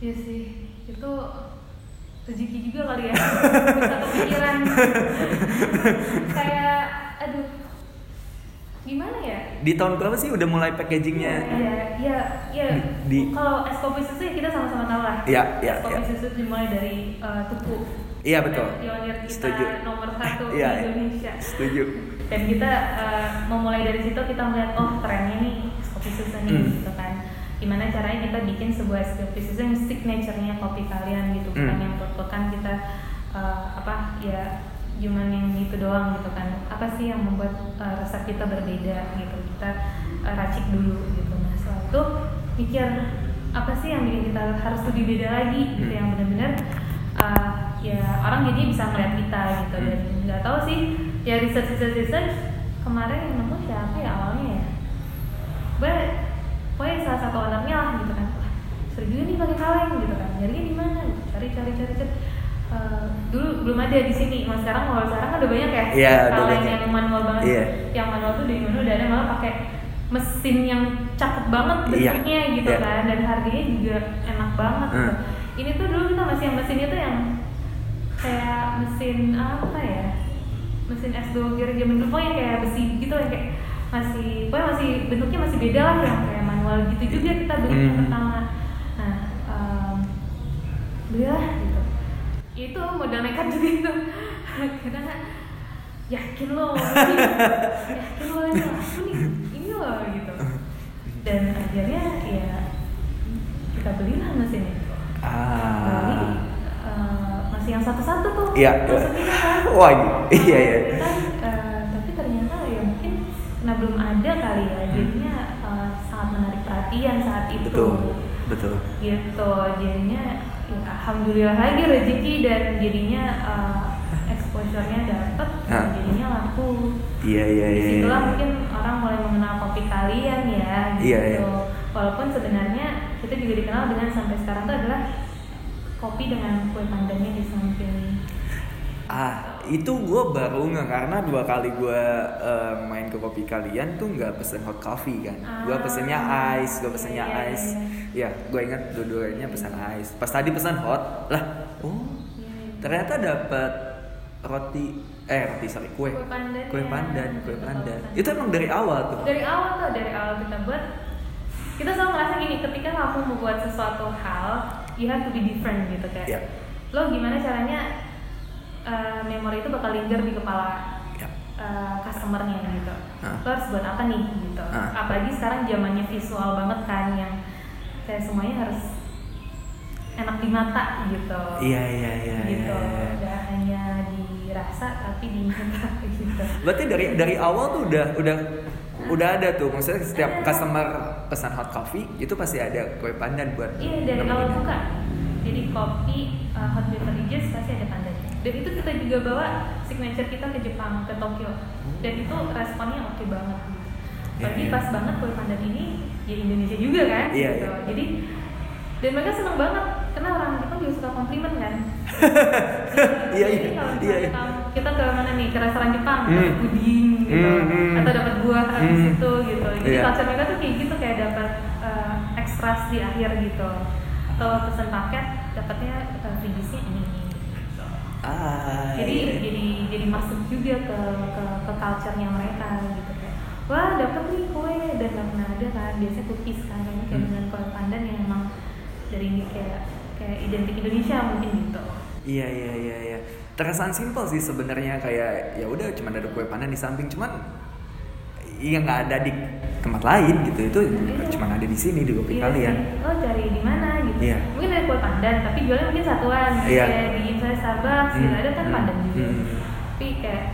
Iya sih, itu rezeki juga kali ya. Bisa kepikiran. kayak aduh. Gimana ya? di tahun berapa sih udah mulai packagingnya Iya, iya, iya. Di- Kalau es kopi susu ya kita sama-sama tahu lah. Iya, iya, Es kopi iya. susu dimulai dari eh, tuku. Iya, betul. Pionir kita Setuju. nomor satu Iya, di Indonesia. setuju Dan kita eh, memulai dari situ kita melihat oh trennya nih kopi susu nih Hmm. gitu kan. Gimana caranya kita bikin sebuah kopi susu yang signature-nya kopi kalian gitu, bukan Hmm. yang plek-plekan kita eh, apa ya cuman yang itu doang gitu kan. Apa sih yang membuat eh, resep kita berbeda gitu. Kita eh, racik dulu gitu. Nah, setelah itu mikir apa sih yang bikin kita harus lebih beda lagi gitu Hmm. yang benar-benar eh, ya orang jadi bisa melihat kita gitu. Hmm. dan nggak tahu sih ya research research research. Kemarin yang nemu siapa ya awalnya ya? Gue pokoknya salah satu ownernya lah gitu kan. Wah seru juga nih pakai kaleng gitu kan. Nyarinya di mana? Cari cari cari cari. Eh, dulu belum ada di sini mas. Sekarang kalau sekarang kan udah banyak ya Iya, udah kaleng yang manual banget. Iya. yang manual tuh di mana udah ada malah pakai mesin yang cakep banget Iya, bentuknya gitu iya. kan. Dan harganya juga enak banget gitu. Ini tuh dulu kita masih yang mesinnya tuh yang kayak mesin apa ya? Mesin es doger zaman dulu pokoknya kayak besi gitu yang kayak masih pokoknya masih bentuknya masih beda lah yang kayak manual gitu juga kita beli yang Hmm. pertama. Nah em, belilah gitu. Itu modal nekat juga itu. Karena yakin lo ini, yakin lo ini aku nih ini loh gitu. Dan akhirnya ya kita belilah mesin ah. Eh, masih yang satu-satu tuh. Iya, iya. masukin kan. Wah, iya, iya. Kita, eh, tapi ternyata ya mungkin karena belum ada kali ya jadinya eh, sangat menarik perhatian saat itu. Betul betul. Gitu jadinya ya, alhamdulillah lagi rezeki dan jadinya eh, exposure-nya dapet dan Ah. jadinya laku. Iya iya iya di situlah mungkin orang mulai mengenal kopi kalian ya gitu. Iya, iya. walaupun sebenarnya kita juga dikenal dengan sampai sekarang itu adalah kopi dengan kue pandannya di samping Ah, itu gue baru nggak karena dua kali gue eh, main ke kopi kalian tuh nggak pesen hot coffee kan. Gue Ah. pesennya ice, gue pesennya Iya, iya, ice. iya. Ya, gue ingat dua-duanya pesan ice. Pas tadi pesan hot, lah, oh Iya, iya. ternyata dapat roti, eh roti sorry kue, Kue pandan, kue ya. pandan, kue Itu pandan. Itu emang dari awal tuh. dari awal tuh dari awal kita buat kita selalu merasa gini ketika kamu membuat sesuatu hal you have to be different gitu kayak Iya. lo gimana caranya uh, memori itu bakal linger di kepala Ya. uh, customernya gitu. Ah. Lo harus buat apa nih gitu. Ah. Apalagi sekarang zamannya visual banget kan yang kayak semuanya harus enak di mata gitu. Iya iya iya. gitu. iya, iya. Gak hanya dirasa tapi diingat gitu. Berarti dari dari awal tuh udah udah udah ada tuh maksudnya setiap customer pesan hot coffee itu pasti ada kue pandan buat Iya dari awal buka. Jadi kopi uh, hot beverages pasti ada pandannya. Dan itu kita juga bawa signature kita ke Jepang, ke Tokyo. Dan itu responnya oke banget. Iya, Apalagi iya. pas banget kue pandan ini ya Indonesia juga kan. Iya, gitu. iya. Jadi dan mereka seneng banget karena orang Jepang juga suka komplimen kan. Iya, Jadi iya, kalau iya, iya. kita ke mana nih ke restoran Jepang, Hmm. puding gitu, Hmm, hmm. atau dapat buah habis Hmm. itu gitu. Jadi Iya. culture mereka tuh kayak gitu kayak dapat uh, ekstras di akhir gitu. Kalau pesan paket dapatnya uh, freebiesnya ini. Gitu. Ah. Jadi iya. jadi jadi masuk juga ke ke ke culture-nya mereka gitu kayak wah dapat nih kue dan nggak pernah ada kan biasanya cookies kan ini kayak Hmm. dengan kue pandan yang emang dari ini kayak kayak identik Indonesia mungkin gitu. Iya iya iya iya. Terkesan simpel sih sebenarnya kayak ya udah cuma ada kue pandan di samping cuman iya nggak ada di tempat lain gitu itu Iya. cuma ada di sini di kopi Iya kalian. sih. Oh cari di mana gitu. Iya. Mungkin ada kue pandan, tapi jualnya mungkin satuan. Iya. Kayak di misalnya Starbucks, Hmm. gitu. ada kan Hmm. pandan juga. Hmm. Tapi kayak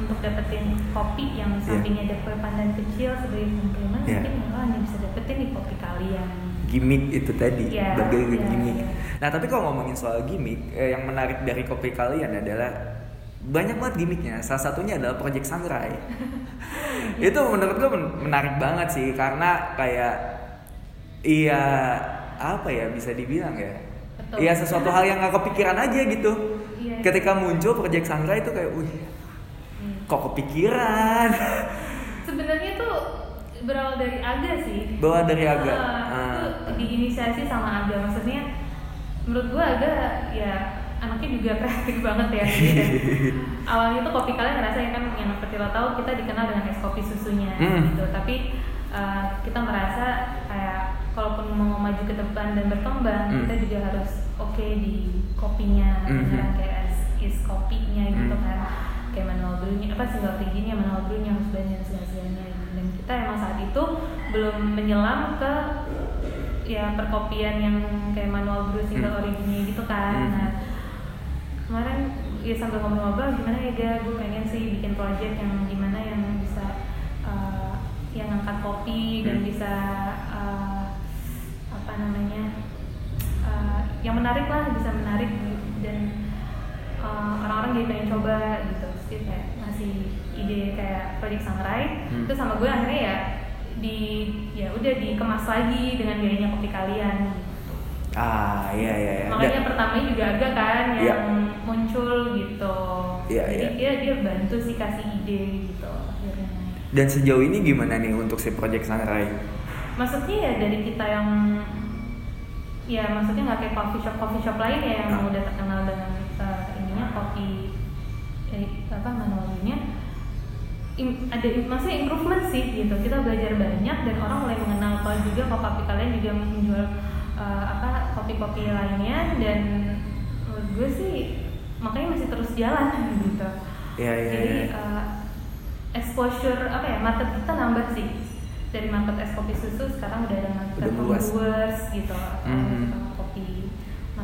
untuk dapetin kopi yang Iya. sampingnya ada kue pandan kecil sebagai komplimen, Iya. mungkin lo hanya bisa dapetin di kopi kalian. Gimmick itu tadi Iya, sebagai iya, gimmick. iya. Nah tapi kalau ngomongin soal gimmick eh, yang menarik dari kopi kalian adalah banyak banget gimmicknya. Salah satunya adalah Project Samurai. itu menurut gue men- menarik banget sih karena kayak iya apa ya bisa dibilang ya. Betul. Iya sesuatu hal yang gak kepikiran aja gitu. Iya. Ketika muncul Project Samurai itu kayak, wih Hmm. kok kepikiran. Sebenarnya tuh berawal dari Aga sih. Bawa dari Aga. Ah, Ah. Itu diinisiasi sama Aga. Maksudnya menurut gua Aga ya anaknya juga kreatif banget ya. Dan awalnya tuh kopi kalian ngerasa ya kan yang seperti lo tahu kita dikenal dengan es kopi susunya Hmm. gitu. Tapi uh, kita merasa kayak kalaupun mau maju ke depan dan berkembang Hmm. kita juga harus oke di kopinya, Hmm. beneran kayak es, es kopinya gitu Hmm. kan kayak manual brewnya apa single originnya manual brewnya harus banyak segala-galanya dan kita emang saat itu belum menyelam ke ya perkopian yang kayak manual brew single Hmm. originnya gitu kan Hmm. nah kemarin ya sambil ngobrol-ngobrol gimana ya ga gue pengen sih bikin project yang gimana yang bisa uh, yang angkat kopi dan Hmm. bisa uh, apa namanya uh, yang menarik lah bisa menarik dan uh, orang-orang jadi pengen coba gitu dia kayak ngasih ide kayak project Sangrai Hmm. terus sama gue akhirnya ya di ya udah dikemas lagi dengan gayanya kopi kalian gitu. Ah iya iya. iya. makanya Dan- pertama juga agak kan Iya. yang muncul gitu Iya, jadi iya. dia dia bantu sih kasih ide gitu akhirnya Dan sejauh ini gimana nih untuk si Project Samurai? maksudnya ya dari kita yang ya maksudnya nggak kayak coffee shop coffee shop lain ya yang Ah. udah terkenal dengan uh, ininya kopi eh, apa manualnya Im- ada maksudnya improvement sih gitu kita belajar banyak dan orang mulai mengenal kalau juga kopi kalian juga menjual uh, apa kopi-kopi lainnya dan menurut gue sih makanya masih terus jalan gitu Iya iya. jadi iya. uh, exposure apa ya market kita nambah sih dari market es kopi susu sekarang udah ada market Udah brewers gitu Mhm. uh, kopi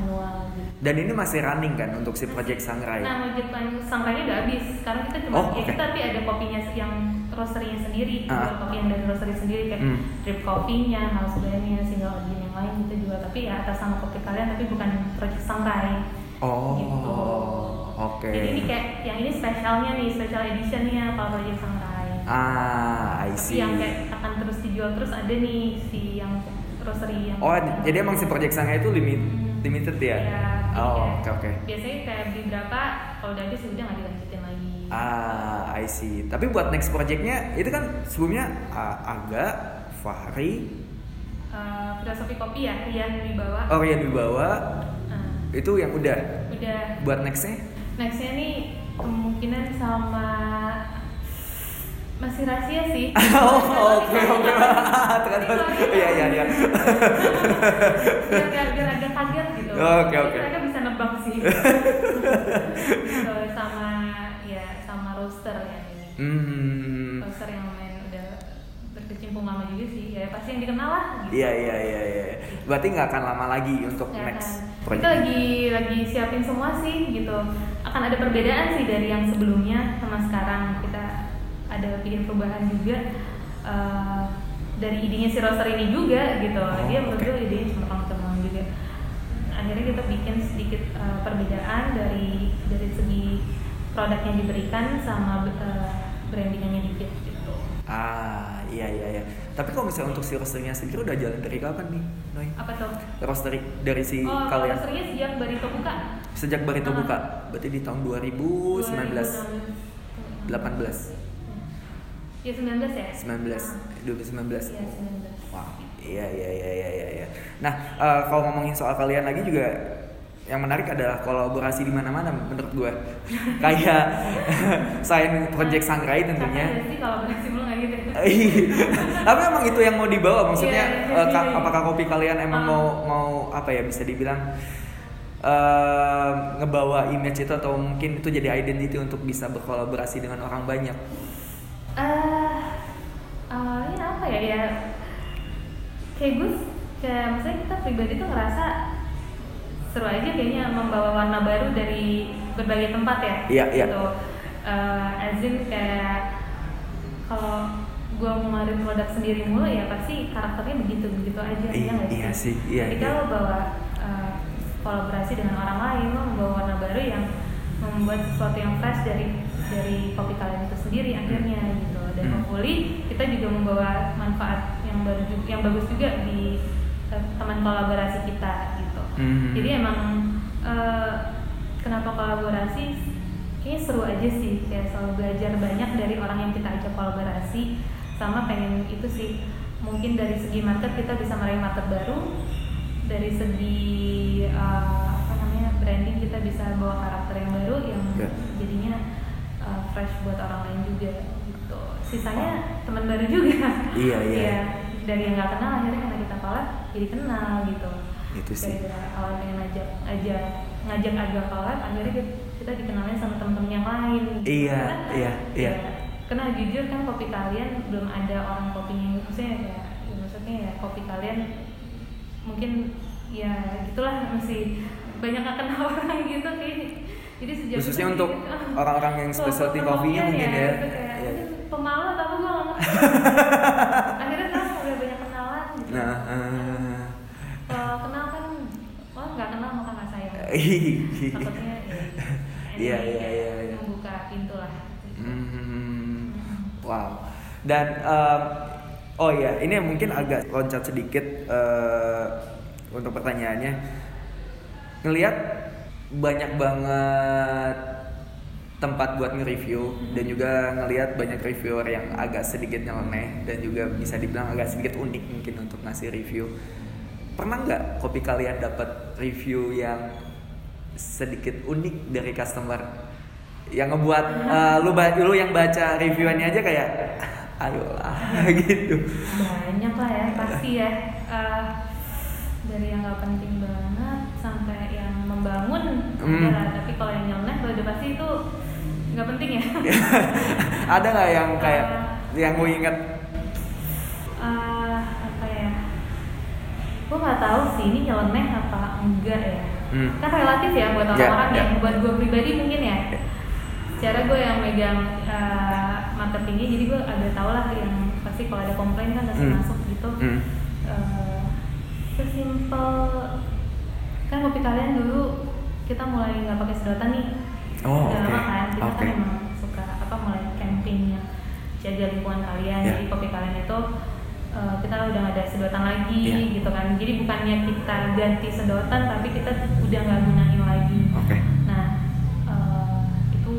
manual gitu. Dan ini masih running kan untuk si Project Samurai? Nah, project sangkanya udah habis. Sekarang kita cuma Oh, ya oke. kita tapi ada kopinya yang roastery-nya sendiri, Ah. kopi yang dari roastery sendiri kayak Hmm. drip kopinya, house blendnya, single origin yang lain gitu juga. Tapi ya atas sama kopi kalian tapi bukan project sangrai. Oh, Gitu. oke. Jadi ini kayak yang ini spesialnya nih, special editionnya kalau project sangrai. Ah, I Tapi see. yang kayak akan terus dijual terus ada nih si yang roastery yang Oh, jadi emang si Project Samurai itu limit limited ya? Jadi oh, oke oke. Biasanya kayak beli berapa, kalau udah habis udah nggak dilanjutin lagi. Ah, I see. Tapi buat next projectnya itu kan sebelumnya ah, Aga, Fahri, Eh, filosofi kopi ya, Rian Wibawa. Orion Wibawa Eh, itu yang udah udah. buat nextnya? Nextnya nih kemungkinan sama masih rahasia sih. oh, oke oke. Ternyata iya iya iya. biar, biar, agak kaget gitu. Oke, oke. Mereka bisa nebak sih. Gitu, roaster ya ini Hmm. roaster yang lumayan udah berkecimpung lama juga sih ya pasti yang dikenal lah gitu. Iya iya iya iya. Berarti nggak akan lama lagi untuk Ya next kan. Kita lagi lagi siapin semua sih gitu. Akan ada perbedaan sih dari yang sebelumnya sama sekarang. Kita ada bikin perubahan juga eh, dari idenya si roster ini juga gitu. Oh, Dia menurut oke. gue idenya teman juga. Akhirnya kita bikin sedikit eh, perbedaan dari dari segi produk yang diberikan sama eh, brandingannya dikit gitu. Ah iya iya iya. Tapi kalau misalnya untuk si rosternya sendiri udah jalan dari kapan nih, Noy? Apa tuh? Roster dari si oh, kalian rosternya sejak Barito buka. sejak Barito Ah. buka. Berarti di tahun 2019, 18, 2016. Ya 19 ya? 19, Ah. 2019. Iya 19. Wah, iya iya iya iya iya. iya. Nah, eh, kalau ngomongin soal kalian lagi juga yang menarik adalah kolaborasi di mana-mana menurut gue. Kayak selain project Sangrai tentunya. Berhasil mulu gitu. Tapi emang itu yang mau dibawa maksudnya Iya, eh, ka- iya. apakah kopi kalian emang Ah. mau mau apa ya bisa dibilang eh, ngebawa image itu atau mungkin itu jadi identity untuk bisa berkolaborasi dengan orang banyak. Eh, awalnya apa ya ya? Kayak gue, kayak maksudnya kita pribadi tuh ngerasa seru aja kayaknya membawa warna baru dari berbagai tempat ya. Iya, iya. Gitu. Eh, as in kayak kalau gue ngeluarin produk sendiri mulu ya pasti karakternya begitu begitu aja Iya, ya nggak iya sih, iya, ketika iya. lo bawa eh, kolaborasi dengan orang lain lo membawa warna baru yang membuat sesuatu yang fresh dari dari kopi kalian itu sendiri akhirnya gitu dan Hmm. hopefully kita juga membawa manfaat yang baru yang bagus juga di teman kolaborasi kita gitu Hmm. jadi emang eh, kenapa kolaborasi kayaknya seru aja sih kayak selalu belajar banyak dari orang yang kita ajak kolaborasi sama pengen itu sih mungkin dari segi market kita bisa meraih market baru dari segi eh, apa namanya branding kita bisa bawa karakter yang baru yang Ya. jadinya eh, fresh buat orang lain juga sisanya teman baru juga Iya, iya. Ya, dari yang nggak kenal akhirnya karena kita collab jadi kenal gitu Itu sih. dari awal pengen ngajak aja ngajak agak collab akhirnya kita, kita dikenalnya sama temen-temen yang lain Iya, Karena, iya, iya. ya, karena jujur kan kopi kalian belum ada orang kopinya maksudnya ya, ya maksudnya ya kopi kalian mungkin ya gitulah masih banyak nggak kenal orang gitu kayak jadi sejak Khususnya itu untuk gitu, ah, orang-orang yang kok specialty kopi coffee-nya mungkin ya. gitu, kayak, Iya. "Ini pemalu atau apa gue nggak ngerti." akhirnya sekarang udah banyak kenalan gitu Nah, eh, kalau kenal kan wah nggak kenal maka nggak sayang takutnya Iya, ini iya, kayak iya, iya. membuka pintu lah Hmm, wow. Dan em, oh ya, ini mungkin agak loncat sedikit eh, untuk pertanyaannya. Ngelihat banyak banget tempat buat nge-review dan juga ngelihat banyak reviewer yang agak sedikit nyeleneh dan juga bisa dibilang agak sedikit unik mungkin untuk ngasih review. Pernah nggak kopi kalian dapat review yang sedikit unik dari customer yang ngebuat eh, lu lu yang baca reviewannya aja kayak "Ah, ayolah gitu. banyak lah ya pasti ya Eh, dari yang nggak penting banget sampai yang membangun Hmm. lah tapi kalau yang nyeleneh udah pasti itu nggak penting ya Ada nggak yang kayak yang gue inget Eh, apa ya gue nggak tahu sih ini nyeleneh apa enggak ya Hmm. kan relatif ya buat Ya, orang-orang ya. yang buat gue pribadi mungkin ya Ya. secara gue yang megang eh, marketingnya jadi gue ada tau lah yang pasti kalau ada komplain kan pasti Hmm. masuk gitu Hmm. Eh, sesimpel kan kopi kalian dulu kita mulai nggak pakai sedotan nih Oh, oke. lama kan kita Oke. kan emang suka apa mulai camping yang jaga lingkungan kalian Ya. jadi kopi kalian itu eh, kita udah nggak ada sedotan lagi Ya. gitu kan jadi bukannya kita ganti sedotan tapi kita udah nggak gunain lagi Oke. nah eh, itu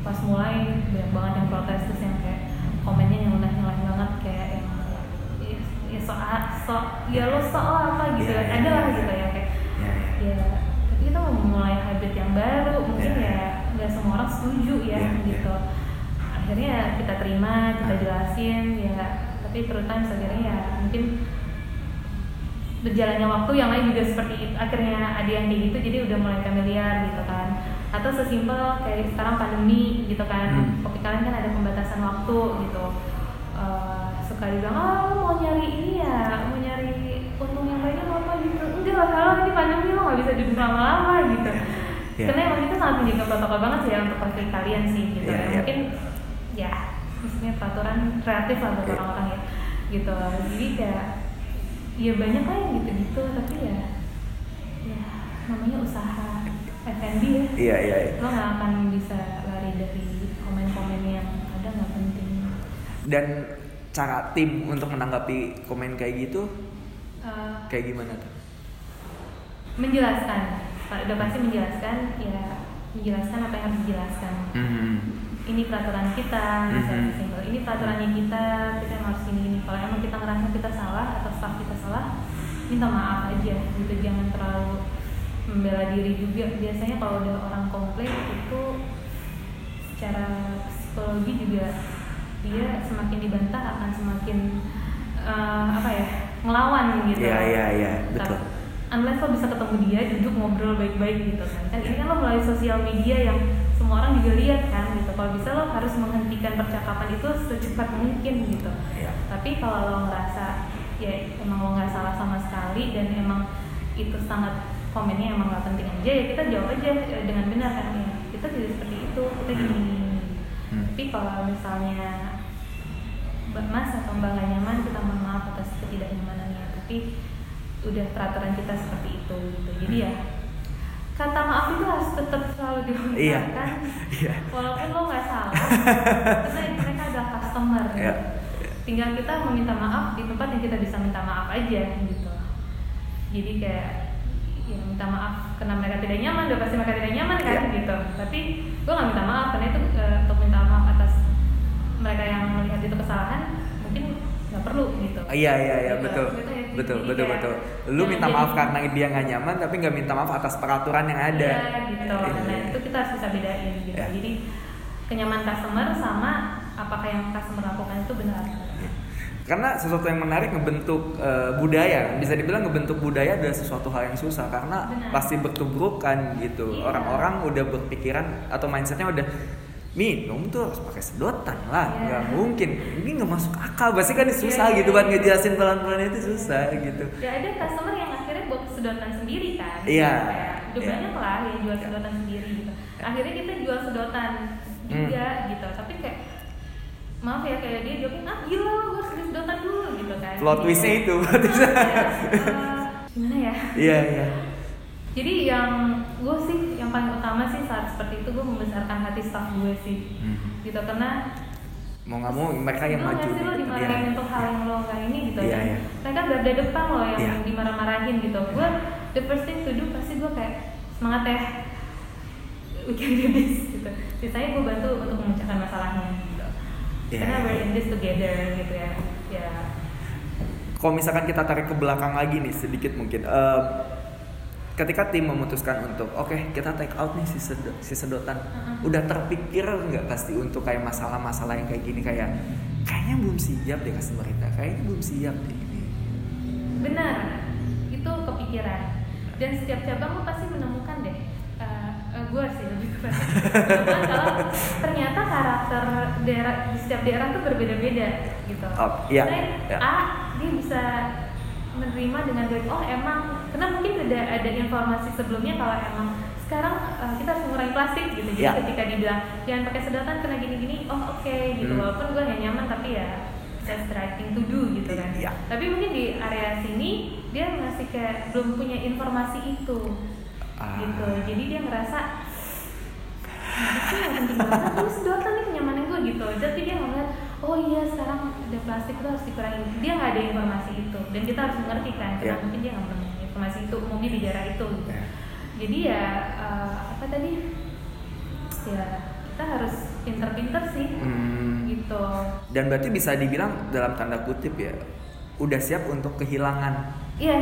pas mulai banyak banget yang protes terus yang kayak komennya yang udah nyalahin banget kayak yang ya, ya so, so ya lo so apa gitu Ya, ya, ada lah ya. gitu ya kayak Ya, ya. ya tapi kita mau memulai habit yang baru mungkin Ya. ya nggak semua orang setuju ya Ya, ya. gitu. Akhirnya kita terima kita Ah. jelasin ya. Tapi terutama akhirnya ya mungkin berjalannya waktu yang lain juga seperti itu. Akhirnya ada yang kayak gitu jadi udah mulai familiar gitu kan. Atau sesimpel kayak sekarang pandemi gitu kan. Hmm. kopi kalian kan ada pembatasan waktu gitu. Eh, suka dibilang oh lu mau nyari ini ya mau nyari untung yang banyak apa gitu. Enggak lah kalau ini pandemi lo nggak bisa duduk lama-lama gitu Iya. karena emang kita sangat menjaga protokol banget sih ya untuk kopi kalian sih gitu Iya, Ya, iya. mungkin ya maksudnya peraturan kreatif lah buat Iya. orang-orang ya gitu jadi kayak ya banyak lah yang gitu-gitu tapi ya ya namanya usaha F&B ya Iya iya. iya. lo nggak akan bisa lari dari komen-komen yang ada nggak penting Dan cara tim untuk menanggapi komen kayak gitu Eh, kayak gimana tuh? menjelaskan udah pasti menjelaskan ya menjelaskan apa yang harus dijelaskan. Hmm. ini peraturan kita Mhm. simpel. Ini peraturannya kita kita harus ini ini. Kalau emang kita ngerasa kita salah atau staff kita salah minta maaf aja gitu. Jangan terlalu membela diri juga. Biasanya kalau udah orang komplain itu secara psikologi juga dia semakin dibantah akan semakin eh, apa ya ngelawan gitu. Iya iya iya. Betul. Unless lo bisa ketemu dia duduk ngobrol baik-baik gitu kan. Kan ini kan lo melalui sosial media yang semua orang juga lihat kan gitu. Kalau bisa lo harus menghentikan percakapan itu secepat mungkin gitu. Iya. tapi kalau lo ngerasa ya emang lo nggak salah sama sekali dan emang itu sangat komennya emang nggak penting aja ya kita jawab aja eh, dengan benar kan ya. Kita tidak seperti itu kita gini, gini. Hmm. tapi kalau misalnya Mbak Mas atau Mbak nggak nyaman kita mohon maaf atas ketidaknyamanannya tapi udah peraturan kita seperti itu gitu jadi ya kata maaf itu harus tetap selalu Iya. diucapkan Iya. walaupun lo nggak salah karena mereka adalah customer Iya. tinggal kita meminta maaf di tempat yang kita bisa minta maaf aja gitu jadi kayak ya minta maaf karena mereka tidak nyaman udah pasti mereka tidak nyaman kan Iya. gitu tapi gue nggak minta maaf karena itu eh, untuk minta maaf atas mereka yang melihat itu kesalahan mungkin nggak perlu gitu Iya iya iya Gitu. betul betul betul kayak betul. Lu minta jadi- maaf karena dia nggak nyaman tapi nggak minta maaf atas peraturan yang ada. Iya, gitu nah Iya. itu kita harus bisa bedain gitu Iya. jadi kenyaman customer sama apakah yang customer lakukan itu benar Karena sesuatu yang menarik ngebentuk eh, budaya, bisa dibilang ngebentuk budaya adalah sesuatu hal yang susah karena Benar. pasti bertubrukan gitu. Iya. Orang-orang udah berpikiran atau mindsetnya udah minum tuh harus pakai sedotan lah, Iya. nggak mungkin. Ini nggak masuk akal, pasti kan susah Iya, gitu iya, buat iya. ngejelasin pelan-pelan itu susah gitu. ya ada customer yang akhirnya buat sedotan sendiri kan Iya. Kayak, udah Iya. banyak lah yang jual sedotan sendiri gitu akhirnya kita jual sedotan juga gitu tapi kayak maaf ya kayak dia jawabin ah gila lo gue harus beli sedotan dulu gitu kan Plot twistnya itu, plot twistnya. gimana ya Iya iya. Jadi yang gue sih yang paling utama sih saat seperti itu gue membesarkan hati staff gue sih. Hmm. gitu karena Mau nggak mau mereka yang maju sih lo dimarahin Iya. untuk hal yang lo nggak ini gitu Iya, kan? iya. mereka garda depan lo yang Iya. dimarah-marahin gitu. Gue the first thing to do pasti gue kayak semangat ya. We can do this gitu. Sisanya gue bantu untuk memecahkan masalahnya gitu. Iya, karena we're in this together gitu ya. Ya. Kalau misalkan kita tarik ke belakang lagi nih sedikit mungkin. Em, ketika tim memutuskan untuk oke kita take out nih si, sedo- si sedotan Mm-mm. udah terpikir nggak pasti untuk kayak masalah-masalah yang kayak gini kayak kayaknya belum siap deh customer kita kayaknya belum siap deh ini benar itu kepikiran dan setiap cabang lo pasti menemukan deh gue sih lebih ke menemukan kalau ternyata karakter daerah di setiap daerah tuh berbeda-beda gitu Oh, iya, Misalnya iya. A dia bisa menerima dengan baik oh emang karena mungkin ada ada informasi sebelumnya kalau emang sekarang uh, kita harus mengurangi plastik gitu jadi Iya. ketika dibilang jangan pakai sedotan kena gini-gini oh oke gitu Hmm. walaupun gue nggak nyaman tapi ya that's the right thing to do gitu kan Iya. tapi mungkin di area sini dia masih kayak belum punya informasi itu Ah. gitu jadi dia ngerasa nah, itu yang penting banget ini sedotan nih kenyamanan gue gitu jadi dia ngeliat oh sekarang ada plastik tuh harus dikurangi dia nggak ada informasi itu dan kita harus mengerti kan karena Iya. mungkin dia nggak menemukan informasi itu umumnya di daerah itu gitu Iya. jadi ya eh, apa tadi ya kita harus pinter-pinter sih Hmm. gitu dan berarti bisa dibilang dalam tanda kutip ya udah siap untuk kehilangan Iya,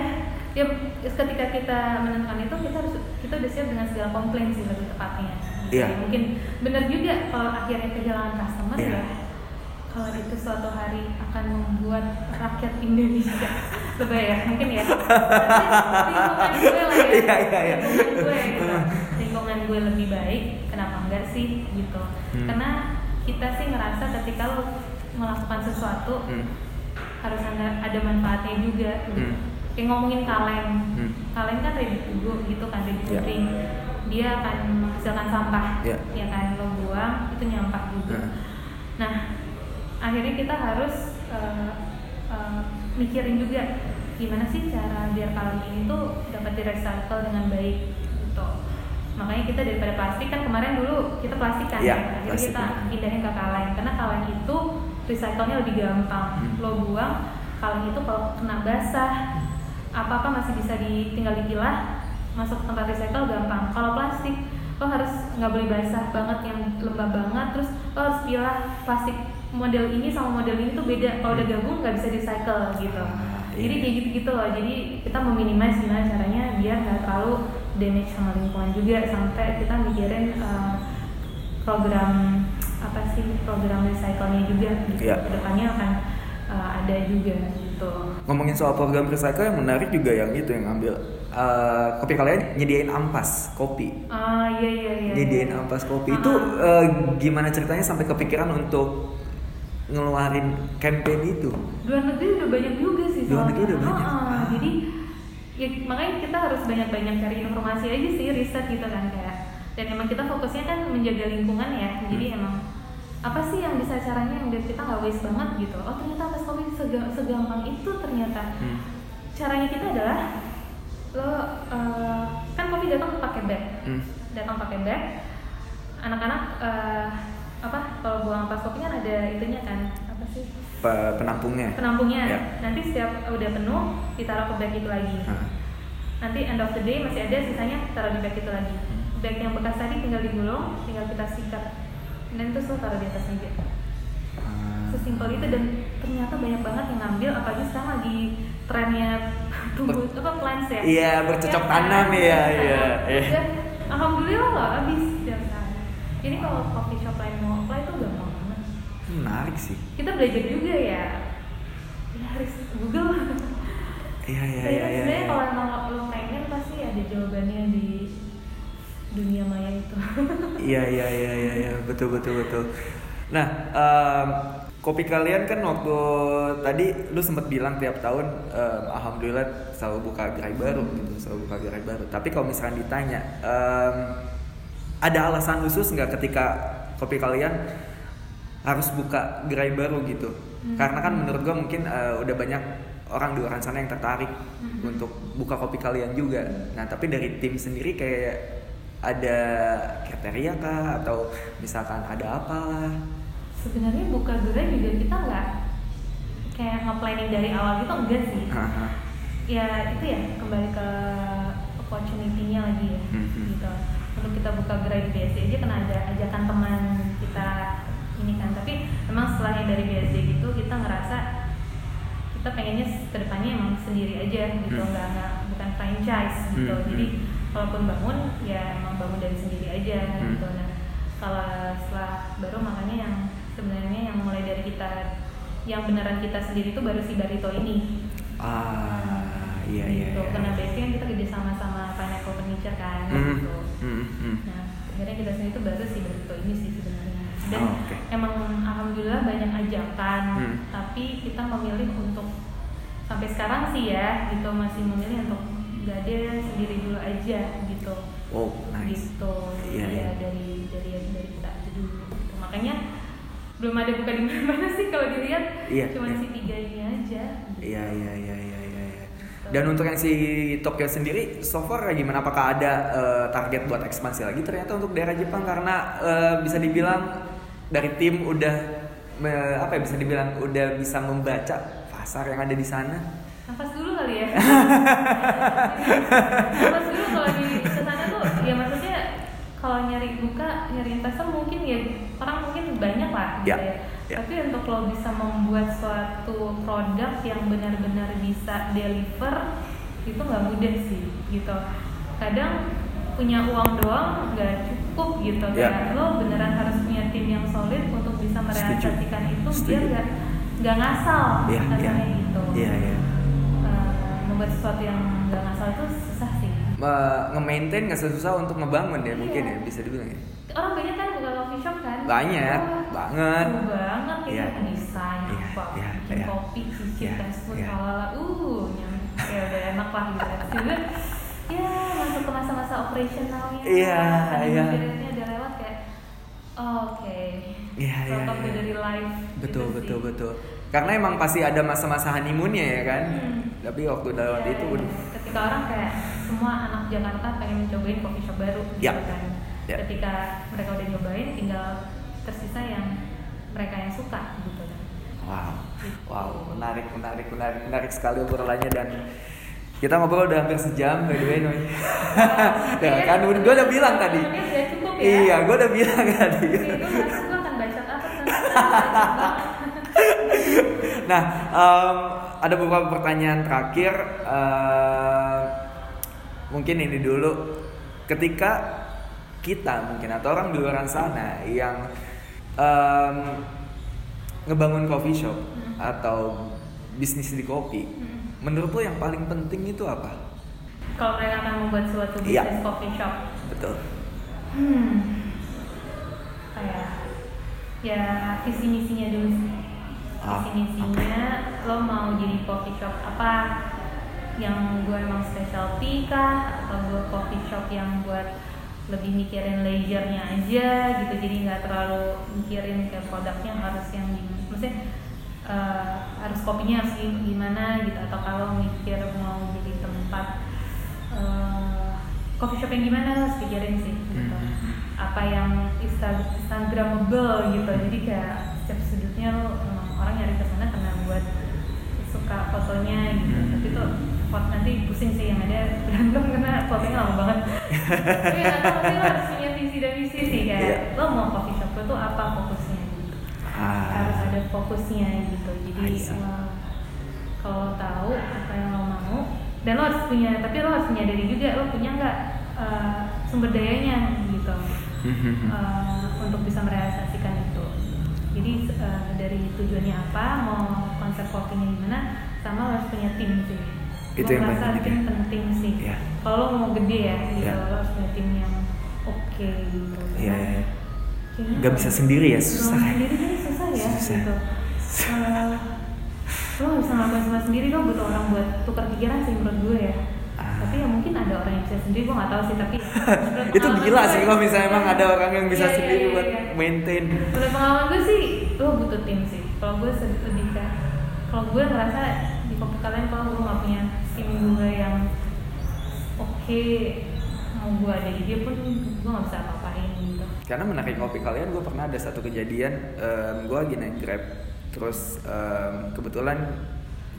ya ketika kita menentukan itu kita harus kita udah siap dengan segala komplain sih lebih tepatnya. Iya. Ya, mungkin benar juga kalau akhirnya kehilangan customer Iya. ya. Kalau itu suatu hari akan membuat rakyat Indonesia lebih ya mungkin ya. Tapi lingkungan gue lah ya. Iya, iya, iya. Lingkungan gue gitu. Lingkungan gue lebih baik kenapa enggak sih gitu Hmm. karena kita sih ngerasa ketika lo melakukan sesuatu Hmm. harus ada ada manfaatnya juga Hmm. kayak ngomongin kaleng Hmm. kaleng kan to go gitu kan Ya. drink dia akan menghasilkan sampah Ya. ya kan lo buang itu nyampah juga Hmm. nah akhirnya kita harus eh, eh, mikirin juga gimana sih cara biar kaleng ini tuh dapat direcycle dengan baik gitu makanya kita daripada plastik kan kemarin dulu kita plastik kan ya akhirnya plastik. kita pindahin ke kaleng karena kaleng itu recycle-nya lebih gampang Hmm. lo buang kaleng itu kalau kena basah apa-apa masih bisa ditinggal dipilah masuk ke tempat recycle gampang kalau plastik lo harus nggak boleh basah banget yang lembab banget terus lo harus pilah plastik model ini sama model ini tuh beda. Kalau udah gabung nggak bisa recycle gitu. Iya. jadi kayak gitu-gitu loh. Jadi kita meminimasi gimana caranya biar nggak terlalu damage sama lingkungan juga. Sampai kita mikirin uh, program apa sih program recycle-nya juga gitu. Iya. ke depannya akan uh, ada juga gitu. Ngomongin soal program recycle yang menarik juga yang itu yang ngambil. Eh, kopi kalian nyediain ampas kopi. ah iya iya iya. Nyediain ampas kopi. Ah, itu eh, gimana ceritanya sampai kepikiran untuk ngeluarin campaign itu? luar negeri udah banyak juga sih Luar negeri soalnya. udah banyak. Ah, Ah. jadi ya makanya kita harus banyak-banyak cari informasi aja sih riset gitu kan kayak dan emang kita fokusnya kan menjaga lingkungan ya jadi Hmm. emang apa sih yang bisa caranya yang biar kita nggak waste banget gitu oh ternyata ampas kopi sega- segampang itu ternyata Hmm. caranya kita adalah lo eh, kan kopi datang pakai bag Hmm. datang pakai bag anak-anak eh, apa? Kalau buang kopi kan ada itunya kan? Apa sih? Pe- penampungnya. penampungnya. Ya. nanti setiap udah penuh ditaruh ke bag itu lagi. Ah. nanti end of the day masih ada sisanya taruh di bag itu lagi. Bag yang bekas tadi tinggal digulung tinggal kita sikat. Dan terus lo taruh di atas meja. Ah. sesimpel itu dan ternyata banyak banget yang ngambil apalagi sekarang lagi trennya tumbuh apa plants ya? Iya, bercocok Ya, tanam ya, iya, iya. Dan alhamdulillah loh habis jadi kalau coffee shop lain mau apply itu gampang banget Menarik sih. kita belajar juga ya ya harus Google Iya iya iya iya. sebenarnya iya. kalau emang lo, pengen pasti ada jawabannya di dunia maya itu. Iya iya iya iya iya betul betul betul. Nah em, kopi kalian kan waktu tadi lu sempat bilang tiap tahun em, alhamdulillah selalu buka gerai baru gitu selalu buka gerai baru. Tapi kalau misalnya ditanya em, ada alasan khusus nggak ketika kopi kalian harus buka gerai baru gitu? Hmm. Karena kan menurut gua mungkin eh, udah banyak orang di luar sana yang tertarik Hmm. untuk buka kopi kalian juga. Nah tapi dari tim sendiri kayak ada kriteria kah atau misalkan ada apalah? Sebenarnya buka gerai juga kita nggak kayak nge-planning dari awal gitu enggak sih. Haha. Ya itu ya kembali ke opportunity-nya lagi ya Mhm. gitu. Untuk kita buka gerai di BSD aja kan ada ajakan teman kita ini kan. Tapi emang setelahnya dari BSD gitu kita ngerasa kita pengennya ke depannya emang sendiri aja gitu Hmm. nggak nggak bukan franchise gitu Hmm, jadi hmm. kalaupun bangun ya emang bangun dari sendiri aja Hmm. gitu nah kalau setelah baru makanya yang sebenarnya yang mulai dari kita yang beneran kita sendiri itu baru si Barito ini Ah iya iya. gitu iya. karena base kan kita kerja sama sama Pineapple Furniture kan Hmm, gitu hmm, hmm. Nah, akhirnya kita sendiri itu baru si Barito ini sih sebenarnya. Dan Oh, oke. emang alhamdulillah banyak ajakan, Hmm. tapi kita memilih untuk sampai sekarang sih ya, gitu masih memilih untuk ada sendiri dulu aja gitu. Oh nice. Gitu. Iya, ya, iya. dari dari dari kita aja dulu. Gitu. Makanya belum ada buka di mana sih kalau dilihat Iya, cuma iya. si tiga ini aja. Iya iya iya iya iya. iya. Dan untuk yang si Tokyo sendiri, so far gimana? Apakah ada eh, target buat ekspansi lagi ternyata untuk daerah Jepang karena eh, bisa dibilang dari tim udah me- apa ya bisa dibilang udah bisa membaca pasar yang ada di sana. nafas dulu kali ya nafas dulu kalau di ke sana tuh ya maksudnya kalau nyari buka nyari investor mungkin ya orang mungkin banyak lah gitu Ya, ya, ya. tapi untuk lo bisa membuat suatu produk yang benar-benar bisa deliver itu nggak mudah sih gitu kadang punya uang doang nggak cukup gitu Ya. kayak lo beneran harus punya tim yang solid untuk bisa merealisasikan itu biar Setuju. nggak nggak ngasal Iya iya. kasarnya gitu Iya iya. Eh, membuat sesuatu yang nggak ngasal itu susah sih nge-maintain nggak susah untuk ngebangun ya mungkin ya bisa dibilang ya orang banyak kan buka coffee shop kan Banyak, Wah, banget. banget kita Iya. desain Iya, apa iya, bikin iya. kopi Iya, tes food iya. halala uh nyam ya udah enak lah gitu ya masuk ke masa-masa operasionalnya Iya, kan, iya. periodnya udah lewat kayak oh, oke Iya, iya, Sort of iya. dari live betul gitu betul sih. betul karena emang pasti ada masa-masa honeymoonnya ya kan Hmm. tapi waktu udah lewat Iya, itu iya. udah ketika orang kayak semua anak Jakarta pengen mencobain coffee shop baru gitu Ya. kan Ya. ketika mereka udah nyobain tinggal tersisa yang mereka yang suka gitu kan wow wow menarik menarik menarik menarik sekali obrolannya dan kita ngobrol udah hampir sejam by the way Noy. ya Iya, kan gue udah bilang tadi Ini udah cukup ya iya gue udah bilang tadi gue akan baca apa tentang nah em, ada beberapa pertanyaan terakhir eh, mungkin ini dulu ketika kita mungkin atau orang di luar sana yang em, ngebangun coffee shop Hmm. atau bisnis di kopi Hmm. Menurut lo yang paling penting itu apa? Kalau mereka akan membuat suatu Iya. bisnis coffee shop. Betul. Hmm. Kayak ya? Visi misinya dulu sih. Ah, visi misinya lo mau jadi coffee shop apa? Yang gue emang specialty kah? Atau gue coffee shop yang buat lebih mikirin leisure-nya aja gitu. Jadi nggak terlalu mikirin ke produknya harus yang gimana maksudnya eh, harus kopinya harus gimana gitu atau kalau mikir mau jadi tempat eh, coffee shop yang gimana harus pikirin sih gitu Hmm. apa yang insta- instagramable gitu jadi kayak setiap sudutnya lo emang orang nyari ke sana karena buat suka fotonya gitu Hmm. tapi tuh foto nanti pusing sih yang ada berantem karena fotonya lama banget tapi lo harus punya visi dan misi sih kayak Iya. lo mau coffee shop lo tuh apa fokusnya gitu harus ah, ada fokusnya gitu. Jadi eh, kalau lo tahu apa yang lo mau dan lo harus punya tapi lo harus menyadari juga lo punya nggak eh, sumber dayanya gitu eh, untuk bisa merealisasikan itu. Jadi eh, dari tujuannya apa mau konsep kopinya gimana sama lo harus punya tim sih. Itu Gua yang paling merasa penting tim ya? penting sih. Iya. kalau lo mau gede ya gitu Iya. lo harus punya tim yang oke gitu. Iya, iya, iya. Nggak bisa sendiri ya, susah ya. sendiri kan susah ya Susah. gitu Eh, lo nggak bisa ngelakuin semua sendiri lo butuh orang buat tukar pikiran sih menurut gue ya Ah. tapi ya mungkin ada orang yang bisa sendiri gue nggak tahu sih tapi itu gila sih kalau misalnya emang ada orang yang bisa Iya, iya, sendiri iya, buat iya. maintain menurut pengalaman gue sih lo butuh tim sih kalau gue lebih ke kalau gue ngerasa di kopi kalian kalau gue nggak punya tim gue yang oke mau gue ada di dia pun gue nggak bisa apa-apain gitu karena menarik kopi kalian gue pernah ada satu kejadian em, gue lagi naik grab terus em, kebetulan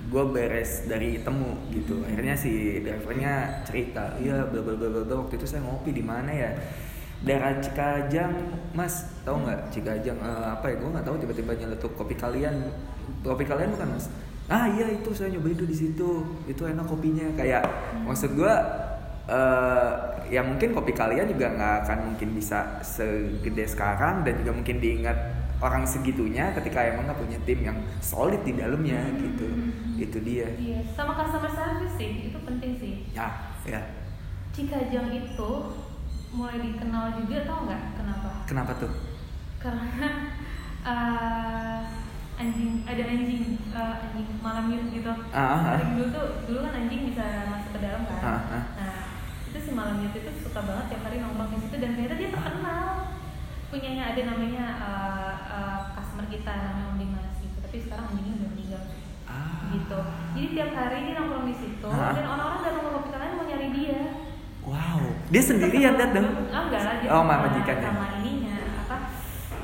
gue beres dari temu gitu. Akhirnya si drivernya cerita iya bla bla bla bla waktu itu saya ngopi di mana ya? Daerah Cikajang mas. Tahu nggak Cikajang? Eh, apa ya? Gue nggak tahu tiba-tiba nyeletuk kopi kalian. Kopi kalian bukan mas? Ah iya itu saya nyobain itu di situ itu enak kopinya. Kayak maksud gue eh ya mungkin kopi kalian juga nggak akan mungkin bisa segede sekarang dan juga mungkin diingat orang segitunya ketika emang nggak punya tim yang solid di dalamnya gitu. Itu dia. Iya sama customer service sih itu penting sih. Ya ya. Cikajang itu mulai dikenal juga tau nggak kenapa? Kenapa tuh? Karena eh, anjing ada anjing eh, anjing malam mute gitu. Ah. Dari dulu tuh dulu kan anjing bisa masuk ke dalam kan. Ah, ah. Si malam itu suka banget tiap hari nongkrong di situ dan ternyata dia terkenal punyanya ada namanya eh, eh, customer kita namanya Om Dimas gitu. Tapi sekarang anjingnya udah meninggal. Ah. Gitu. Jadi tiap hari dia nongkrong di situ Ah. dan orang-orang datang ke kopi kalian mau nyari dia. Wow. Dia sendirian datang? Ah, enggak lah dia Oh, sama, sama ininya apa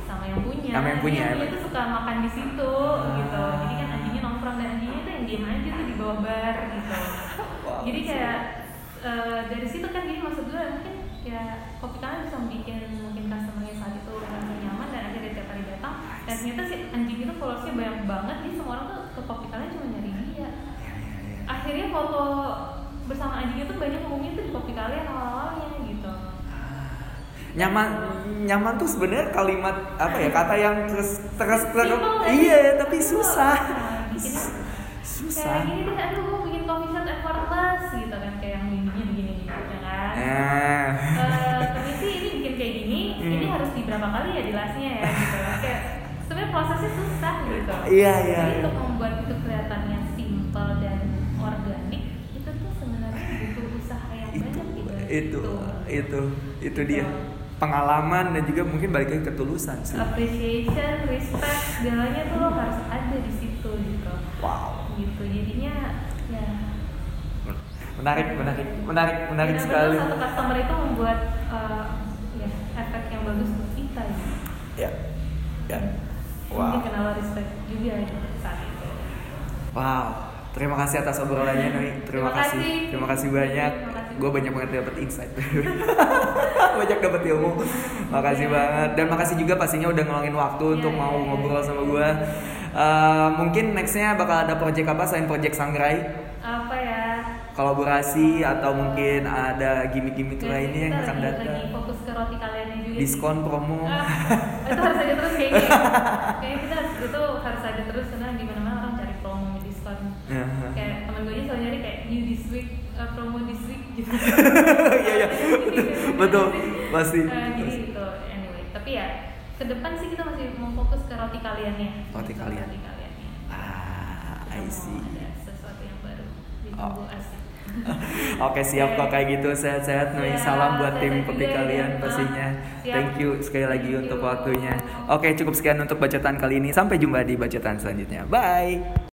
sama yang punya. Sama yang punya, Dia- emang. dia tuh suka makan di situ gitu. Jadi kan anjingnya nongkrong dan anjingnya tuh yang diem aja tuh di bawah bar gitu. Wow. jadi kayak eh, dari situ kan jadi maksud gue mungkin ya kopi kalian bisa bikin mungkin customernya saat itu merasa nyaman dan akhirnya tiap hari datang. Dan ternyata si anjing itu followersnya banyak banget jadi semua orang tuh ke kopi kalian cuma nyari dia. Ya, ya, ya. akhirnya foto bersama anjing itu banyak ngomongin tuh di kopi kalian awal-awalnya gitu. Nyaman nyaman tuh sebenarnya kalimat apa ya kata yang terus terus terus iya tapi susah. Nah, Susah. kayak gini deh aduh gue bikin coffee shop effortless gitu kan kayak yang begini begini gitu ya kan Nah. Eh, tapi sih ini bikin kayak gini Hmm. ini harus di berapa kali ya jelasnya ya gitu kayak sebenarnya prosesnya susah gitu Iya, iya, jadi iya. untuk membuat itu kelihatannya simple dan organik itu tuh sebenarnya butuh usaha yang itu banyak gitu itu itu itu Gitu. dia pengalaman dan juga mungkin balik lagi ketulusan sih appreciation respect segalanya tuh lo harus ada di situ gitu wow gitu. Jadinya ya. Menarik menarik menarik menarik benar-benar sekali. satu customer itu membuat eh, ya efek yang bagus untuk kita ya. Ya Mungkin wow. kenal respect juga gitu saat itu. wow. Terima kasih atas obrolannya Nui. Terima, Terima kasih. kasih. terima kasih banyak. Gue banyak banget dapat insight. Banyak dapat ilmu. Makasih Iya. banget. Dan makasih juga pastinya udah ngeluangin waktu Iya, untuk iya, mau iya. ngobrol sama gue Eh, mungkin nextnya bakal ada project apa selain project Sangrai Apa ya? kolaborasi atau mungkin ada gimmick-gimmick lainnya yang akan datang lagi fokus ke roti kaliannya juga. sih. diskon promo Ah, itu harus ada terus kayaknya. Kayaknya kita harus, itu harus ada terus karena di mana-mana orang cari promo diskon. Ya. Kayak temen gue aja selalu nyari kayak new this week, uh, promo this week gitu. Iya, iya. Betul, pasti. Eh, jadi gitu, anyway. Tapi ya ke depan sih kita masih mau fokus ke roti kaliannya. Roti kalian. Roti kaliannya. ah Kita I see Ada sesuatu yang baru. Oh. Ditunggu asik. Oke siap kok kayak gitu sehat-sehat Nui Ya, salam buat tim kopi juga kalian ya. pastinya thank you sekali lagi Thank untuk you. waktunya Oke cukup sekian untuk bacotan kali ini sampai jumpa di bacotan selanjutnya bye